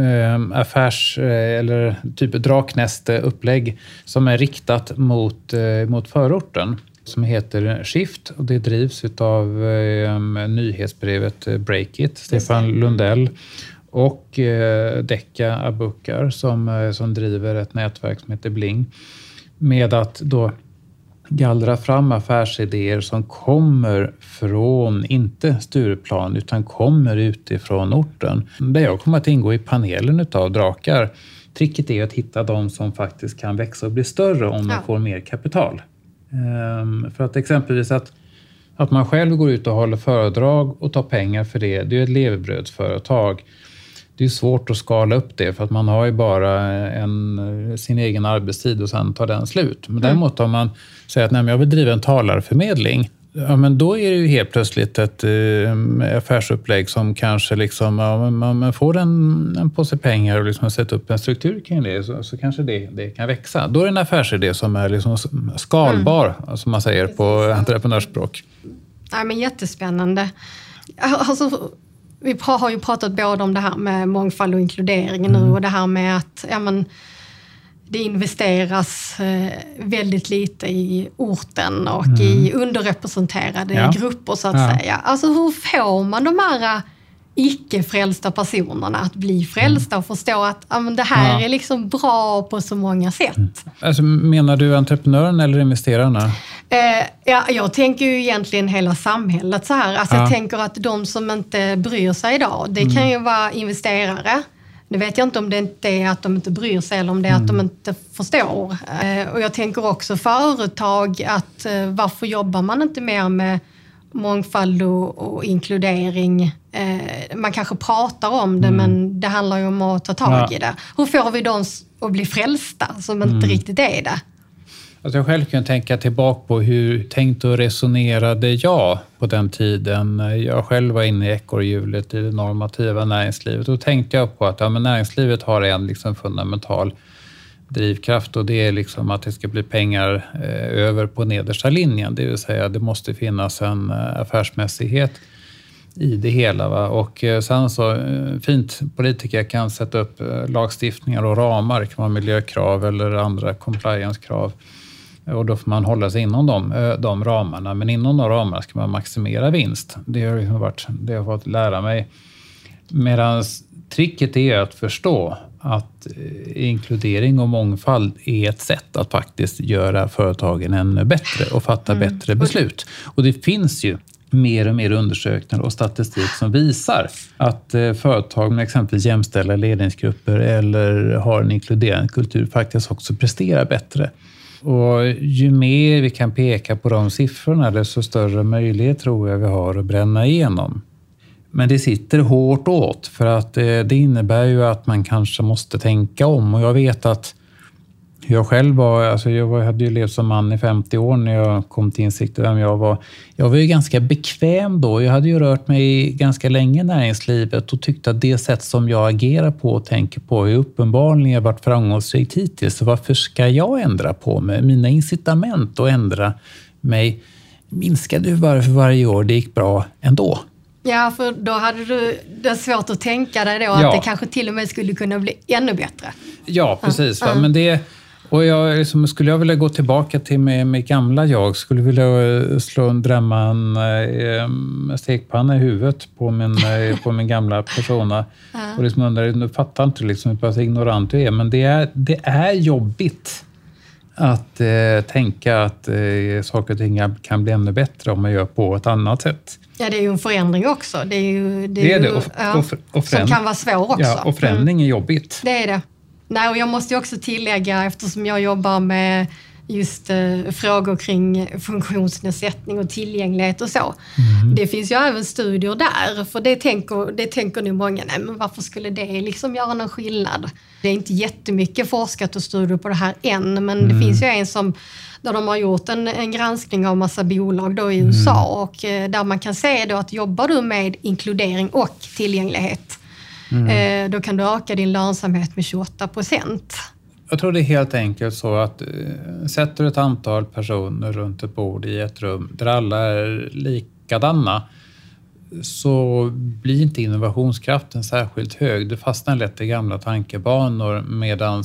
mm, affärs eh, eller typ draknäste-upplägg som är riktat mot, eh, mot förorten som heter Shift. Och det drivs av eh, nyhetsbrevet eh, Breakit, Stefan Lundell och eh, Dekka Abukar som, eh, som driver ett nätverk som heter Bling med att då gallra fram affärsidéer som kommer från, inte Stureplan, utan kommer utifrån orten. Där jag kommer att ingå i panelen utav drakar. Tricket är att hitta de som faktiskt kan växa och bli större om Ja. de får mer kapital. Ehm, för att exempelvis att, att man själv går ut och håller föredrag och tar pengar för det, det är ett levebrödsföretag. Det är svårt att skala upp det för att man har ju bara en, sin egen arbetstid och sen tar den slut. Men däremot om man säger att Nej, jag vill driva en talarförmedling, ja, men då är det ju helt plötsligt ett eh, affärsupplägg som kanske liksom, ja, man, man får en, en påse pengar och liksom sätter upp en struktur kring det så, så kanske det, det kan växa. Då är det en affärsidé som är liksom skalbar, som man säger på entreprenörsspråk. Nej, men jättespännande. Alltså, vi har ju pratat både om det här med mångfald och inkludering nu Mm. och det här med att ja, men, det investeras eh, väldigt lite i orten och i underrepresenterade Mm. Ja. grupper så att Ja. säga. Alltså hur får man de här eh, icke-frälsta personerna att bli frälsta och förstå att ja, men det här Ja. Mm. är liksom bra på så många sätt. Alltså, menar du entreprenören eller investerarna? Eh, ja, jag tänker ju egentligen hela samhället så här. Alltså Ja. Jag tänker att de som inte bryr sig idag, det kan ju vara investerare. Nu vet jag inte om det inte är att de inte bryr sig eller om det är att de inte förstår. Eh, och jag tänker också företag, att eh, varför jobbar man inte mer med mångfald och, och inkludering? Eh, man kanske pratar om det, men det handlar ju om att ta tag Ja. i det. Hur får vi dem att bli frälsta som inte riktigt är det? Alltså jag själv kan tänka tillbaka på hur tänkte och resonerade jag på den tiden. Jag själv var inne i ekorrhjulet i det normativa näringslivet. Då tänkte jag på att ja, men näringslivet har en liksom fundamental drivkraft och det är liksom att det ska bli pengar eh, över på nedersta linjen. Det vill säga det måste finnas en eh, affärsmässighet i det hela. Va? Och eh, sen så, fint, politiker kan sätta upp lagstiftningar och ramar, det kan vara miljökrav eller andra compliance-krav. Och då får man hålla sig inom de, de ramarna. Men inom de ramarna ska man maximera vinst. Det har liksom varit det jag har fått lära mig. Medan tricket är att förstå att eh, inkludering och mångfald är ett sätt att faktiskt göra företagen ännu bättre och fatta bättre beslut. Och det finns ju mer och mer undersökningar och statistik som visar att eh, företag med exempelvis jämställda ledningsgrupper eller har en inkluderande kultur faktiskt också presterar bättre. Och ju mer vi kan peka på de siffrorna, desto större möjlighet tror jag vi har att bränna igenom. Men det sitter hårt åt för att eh, det innebär ju att man kanske måste tänka om. Och jag vet att jag själv var, alltså jag hade ju levt som man i 50 år när jag kom till insikt om vem jag var. Jag var ju ganska bekväm då. Jag hade ju rört mig ganska länge i näringslivet och tyckte att det sätt som jag agerar på och tänker på är uppenbarligen varit framgångsrikt hittills. Så varför ska jag ändra på mig? Mina incitament att ändra mig minskade ju bara för varje år. Det gick bra ändå. Ja, för då hade du det svårt att tänka dig då Ja. att det kanske till och med skulle kunna bli ännu bättre. Ja, precis. Ja. Men det, och jag, liksom, skulle jag vilja gå tillbaka till mitt gamla jag, skulle vilja eh, slå en drämma en eh, stekpanna i huvudet på min, eh, på min gamla persona. Och liksom undrar, nu fattar inte liksom hur pass ignorant du är, men det är, det är jobbigt att eh, tänka att eh, saker och ting kan bli ännu bättre om man gör på ett annat sätt. Ja, det är ju en förändring också. Det är ju, Det är ju, det. Och- ja, och- och som kan vara svår också. Ja, och förändring är jobbigt. Det är det. Nej, och jag måste ju också tillägga, eftersom jag jobbar med just eh, frågor kring funktionsnedsättning och tillgänglighet och så. Det finns ju även studier där, för det tänker, det tänker nu många, nej men varför skulle det liksom göra någon skillnad? Det är inte jättemycket forskat och studier på det här än, men det finns ju en som där de har gjort en, en granskning av massa bolag då i USA och eh, där man kan se då att jobbar du med inkludering och tillgänglighet eh, då kan du öka din lönsamhet med 28 procent. Jag tror det är helt enkelt så att eh, sätter du ett antal personer runt ett bord i ett rum där alla är likadana så blir inte innovationskraften särskilt hög. Du fastnar lätt i gamla tankebanor medan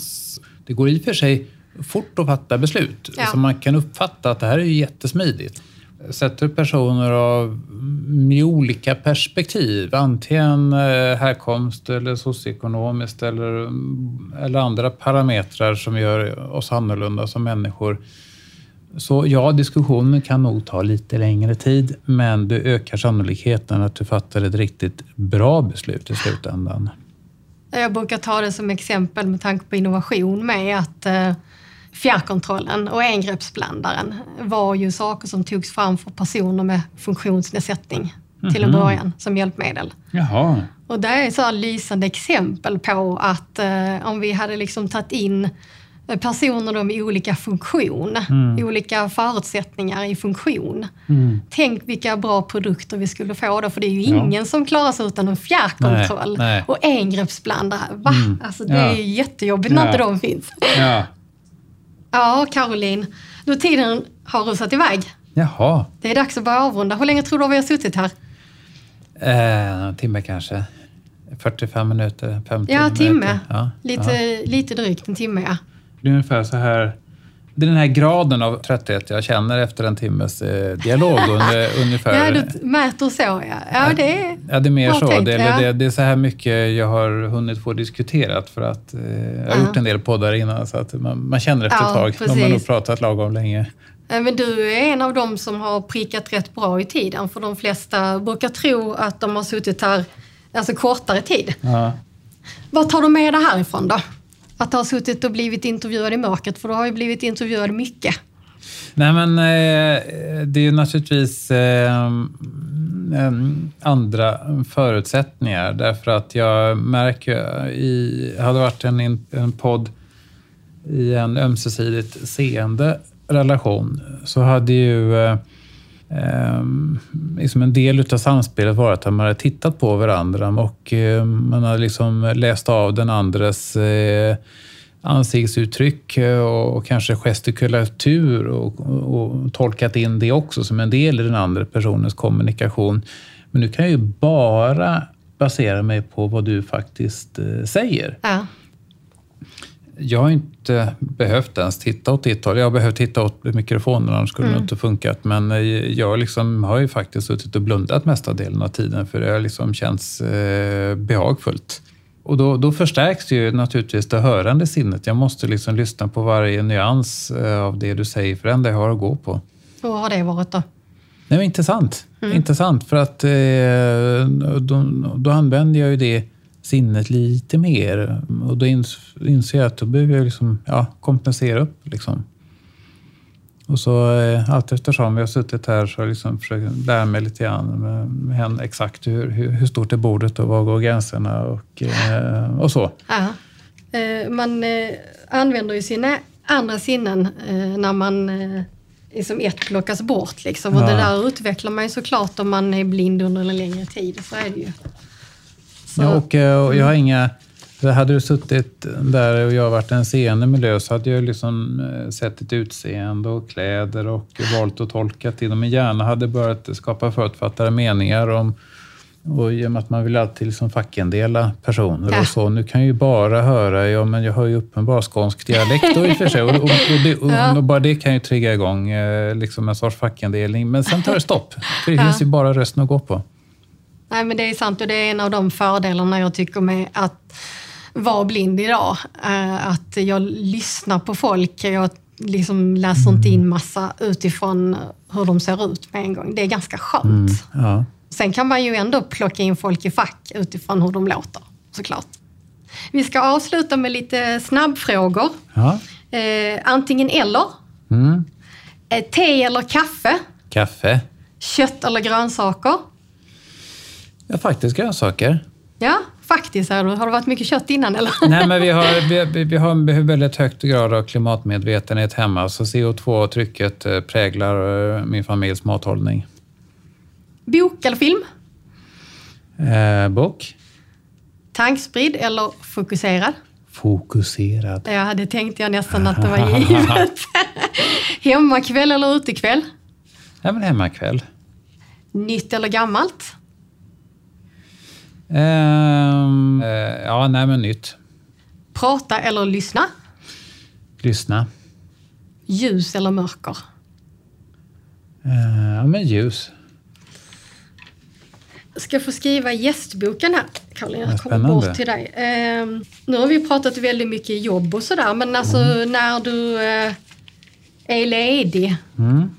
det går i och för sig fort att fatta beslut. Ja. Så man kan uppfatta att det här är ju jättesmidigt. Sätter du personer av, mm, med olika perspektiv, antingen eh, härkomst eller socioekonomiskt eller, mm, eller andra parametrar som gör oss annorlunda som människor. Så ja, diskussionen kan nog ta lite längre tid, men du ökar sannolikheten att du fattar ett riktigt bra beslut i slutändan. Jag brukar ta det som exempel med tanke på innovation med att eh, fjärrkontrollen och engreppsblandaren var ju saker som togs fram för personer med funktionsnedsättning till en början som hjälpmedel. Jaha. Och det är så här lysande exempel på att eh, om vi hade liksom tagit in eh, personer då med olika funktion, olika förutsättningar i funktion. Tänk vilka bra produkter vi skulle få då, för det är ju Ja. ingen som klarar sig utan en fjärrkontroll Nej, nej. och engreppsblandare. Va? Alltså det Ja. är ju jättejobbigt när Ja. inte de finns. Ja. Ja, Caroline, då tiden har rusat iväg. Jaha. Det är dags att börja avrunda. Hur länge tror du vi har suttit här? Eh, en timme kanske. 45 minuter, 50 Ja, minuter. timme. Ja. Lite, lite drygt en timme, ja. Det är ungefär så här. Det är den här graden av trötthet jag känner efter en timmes eh, dialog. Under, ungefär. Ja, du mäter så ja. Ja, det är... Ja, det är mer så. tänkt, det, ja. det, det är så här mycket jag har hunnit få diskuterat för att eh, jag har gjort en del poddar innan så att man, man känner efter ett tag. De har nog precis. pratat lagom länge. Men du är en av dem som har prickat rätt bra i tiden. För de flesta brukar tro att de har suttit här alltså kortare tid. Vad tar du med dig härifrån då? Att ha suttit och blivit intervjuad i mörkret, för du har ju blivit intervjuad mycket. Nej, men eh, det är ju naturligtvis eh, andra förutsättningar. Därför att jag märker i, hade varit en, en podd i en ömsesidigt seende relation så hade ju eh, eh, liksom en del utav samspelet varit att man hade tittat på varandra och eh, man hade liksom läst av den andres eh, ansiktsuttryck eh, och, och kanske gestikulatur och, och, och tolkat in det också som en del i den andra personens kommunikation. Men nu kan jag ju bara basera mig på vad du faktiskt eh, säger. Ja. Jag har inte behövt ens titta åt ditt håll. Jag har behövt titta åt mikrofonen, annars skulle det nog inte funkat. Men eh, jag liksom har ju faktiskt suttit och blundat mesta delen av tiden, för det har liksom känts eh, behagfullt. Och då, då förstärks ju naturligtvis det hörande sinnet. Jag måste liksom lyssna på varje nyans eh, av det du säger, för det enda jag har att gå på. Hur har det varit då? Nej, intressant. Intressant, för att eh, då, då använder jag ju det sinnet lite mer. Och då ins, inser jag att då behöver jag liksom, ja, kompensera upp. Liksom. Och så eh, allt eftersom vi har suttit här så har jag liksom försökt lära mig lite grann med, med henne exakt hur, hur, hur stort är bordet och var går gränserna och, eh, och så. Ja. Eh, man eh, använder ju sina andra sinnen när man liksom ett plockas bort. Liksom. Och Ja. det där utvecklar man ju såklart om man är blind under en längre tid. Så är det ju. Ja, och, eh, och jag har inga... Hade du suttit där och jag varit en seende miljö så hade jag liksom eh, sett ditt utseende och kläder och valt att tolka till. Min hjärna hade börjat skapa förutfattade meningar om och i och med att man vill alltid liksom fackendela personer Ja. och så. Nu kan jag ju bara höra, ja men jag hör ju uppenbar skånsk dialekt då i och för sig. Och, och, och, det, och, Ja. och bara det kan ju trigga igång eh, liksom en sorts fackendelning. Men sen tar det stopp. För det Ja. finns ju bara rösten att gå på. Nej, men det är sant och det är en av de fördelarna jag tycker med att vara blind idag. Eh, Att jag lyssnar på folk. Jag liksom läser inte in massa utifrån hur de ser ut med en gång. Det är ganska skönt. Ja. Sen kan man ju ändå plocka in folk i fack utifrån hur de låter, såklart. Vi ska avsluta med lite snabbfrågor. Ja. Eh, antingen eller. Mm. Eh, te eller kaffe? Kaffe. Kött eller grönsaker? Ja, faktiskt grönsaker. Ja, faktiskt. Har det varit mycket kött innan eller? Nej, men vi har, vi, vi- har en väldigt högt grad av klimatmedvetenhet hemma, så CO2-trycket eh, präglar eh, min familjs mathållning. Bok eller film? Eh, bok. Tankspridd eller fokuserad? Fokuserad. Ja, det tänkte jag nästan att det var givet. Hemmakväll eller utekväll? Ja, men hemmakväll. Nytt eller gammalt? Ehm, eh, ja, nej men nytt. Prata eller lyssna? Lyssna. Ljus eller mörker? Eh, ja, men ljus. ska jag få skriva gästboken här, Caroline. Vad Jag kommer spännande. bort till dig. Ehm, nu har vi pratat väldigt mycket jobb och sådär, men alltså Mm. när du eh, är ledig, Mm.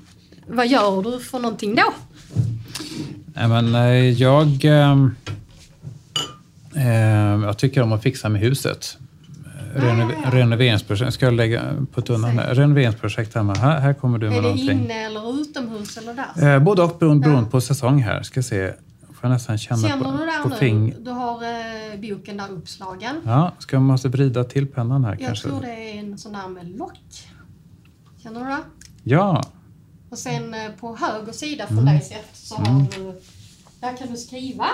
vad gör du för någonting då? Nej, men, jag, ehm, jag tycker om att fixa med huset. Renov renoveringsprojekt. Ska jag lägga på tunnan? här? Renoveringsprojekt hemma. Här, här kommer du med Är det någonting. inne eller utomhus eller där? Eh, både och beroende, beroende på säsong här. Ska se. Får jag nästan känna Känner på, du där på nu? fing. Du har eh, boken där uppslagen. Ja, ska jag måste vrida till pennan här Jag kanske? tror det är en sån där med lock. Känner du det? Ja, Och sen eh, på höger sida Mm. från dig sett så har du... Där kan du skriva.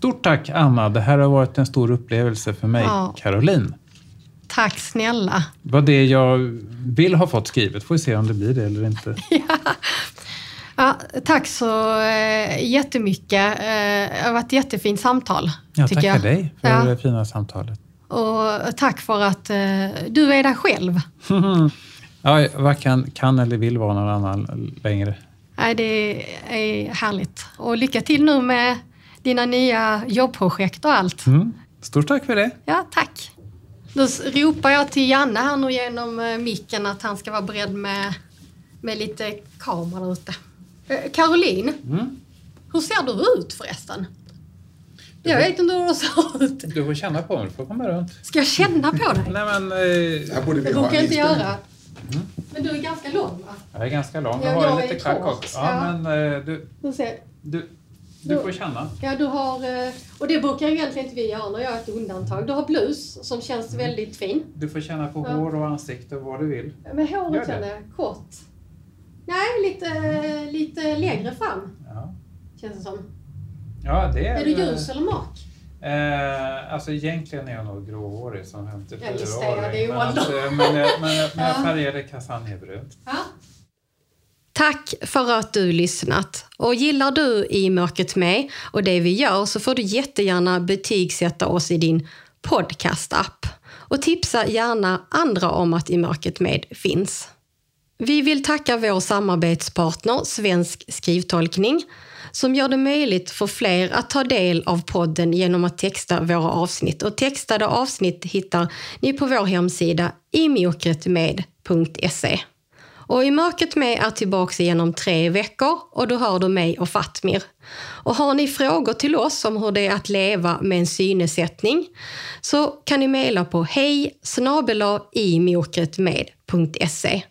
Stort tack Anna. Det här har varit en stor upplevelse för mig, Ja. Caroline. Tack snälla. Det var det jag vill ha fått skrivet. Får vi se om det blir det eller inte. Ja, tack så eh, jättemycket. Eh, det har varit ett jättefint samtal. Jag tycker tackar jag. dig för Ja. det fina samtalet. Och tack för att eh, du är där själv. Ja, vad kan, kan eller vill vara någon annan längre. Nej, det är härligt. Och lycka till nu med dina nya jobbprojekt och allt. Mm. Stort tack för det. Ja, tack. Då ropar jag till Janne här nu genom eh, micken att han ska vara beredd med, med lite kamera ute. Eh, Caroline, Mm. hur ser du ut förresten? Jag vet inte hur du ser ut. Du får känna på mig, du får komma runt. Ska jag känna på dig? Nej, men, eh, borde Det ha brukar jag inte göra. Men du är ganska lång va? jag är ganska lång. Ja, Jag har jag lite klack också. ja. Ja, men eh, du, Du ser. Du, får känna. Ja, du har, eh, och det brukar egentligen inte vi göra när jag är ett undantag. Du har blus som känns väldigt fin. Du får känna på Ja. hår och ansikte och vad du vill. Men håret känner jag kort. Nej, lite, lite längre fram Ja, känns det som. ja det är... Är du ljus eller mörk? Eh, alltså egentligen är jag nog gråhårig som 54 Ja, just det, ja, det är men, alltså, men, men, jag- men jag Ja. färgade kastanjebrunt. Ja. Tack för att du lyssnat. Och gillar du I mörkret med och det vi gör så får du jättegärna betygsätta oss i din podcast-app. Och tipsa gärna andra om att I mörkret med finns. Vi vill tacka vår samarbetspartner Svensk skrivtolkning som gör det möjligt för fler att ta del av podden genom att texta våra avsnitt. Och textade avsnitt hittar ni på vår hemsida imokretmed.se. Och I Mörkret med är tillbaka igenom tre veckor och då hör du mig och Fatmir. Och har ni frågor till oss om hur det är att leva med en synnedsättning så kan ni mejla på hej imokretmed.se.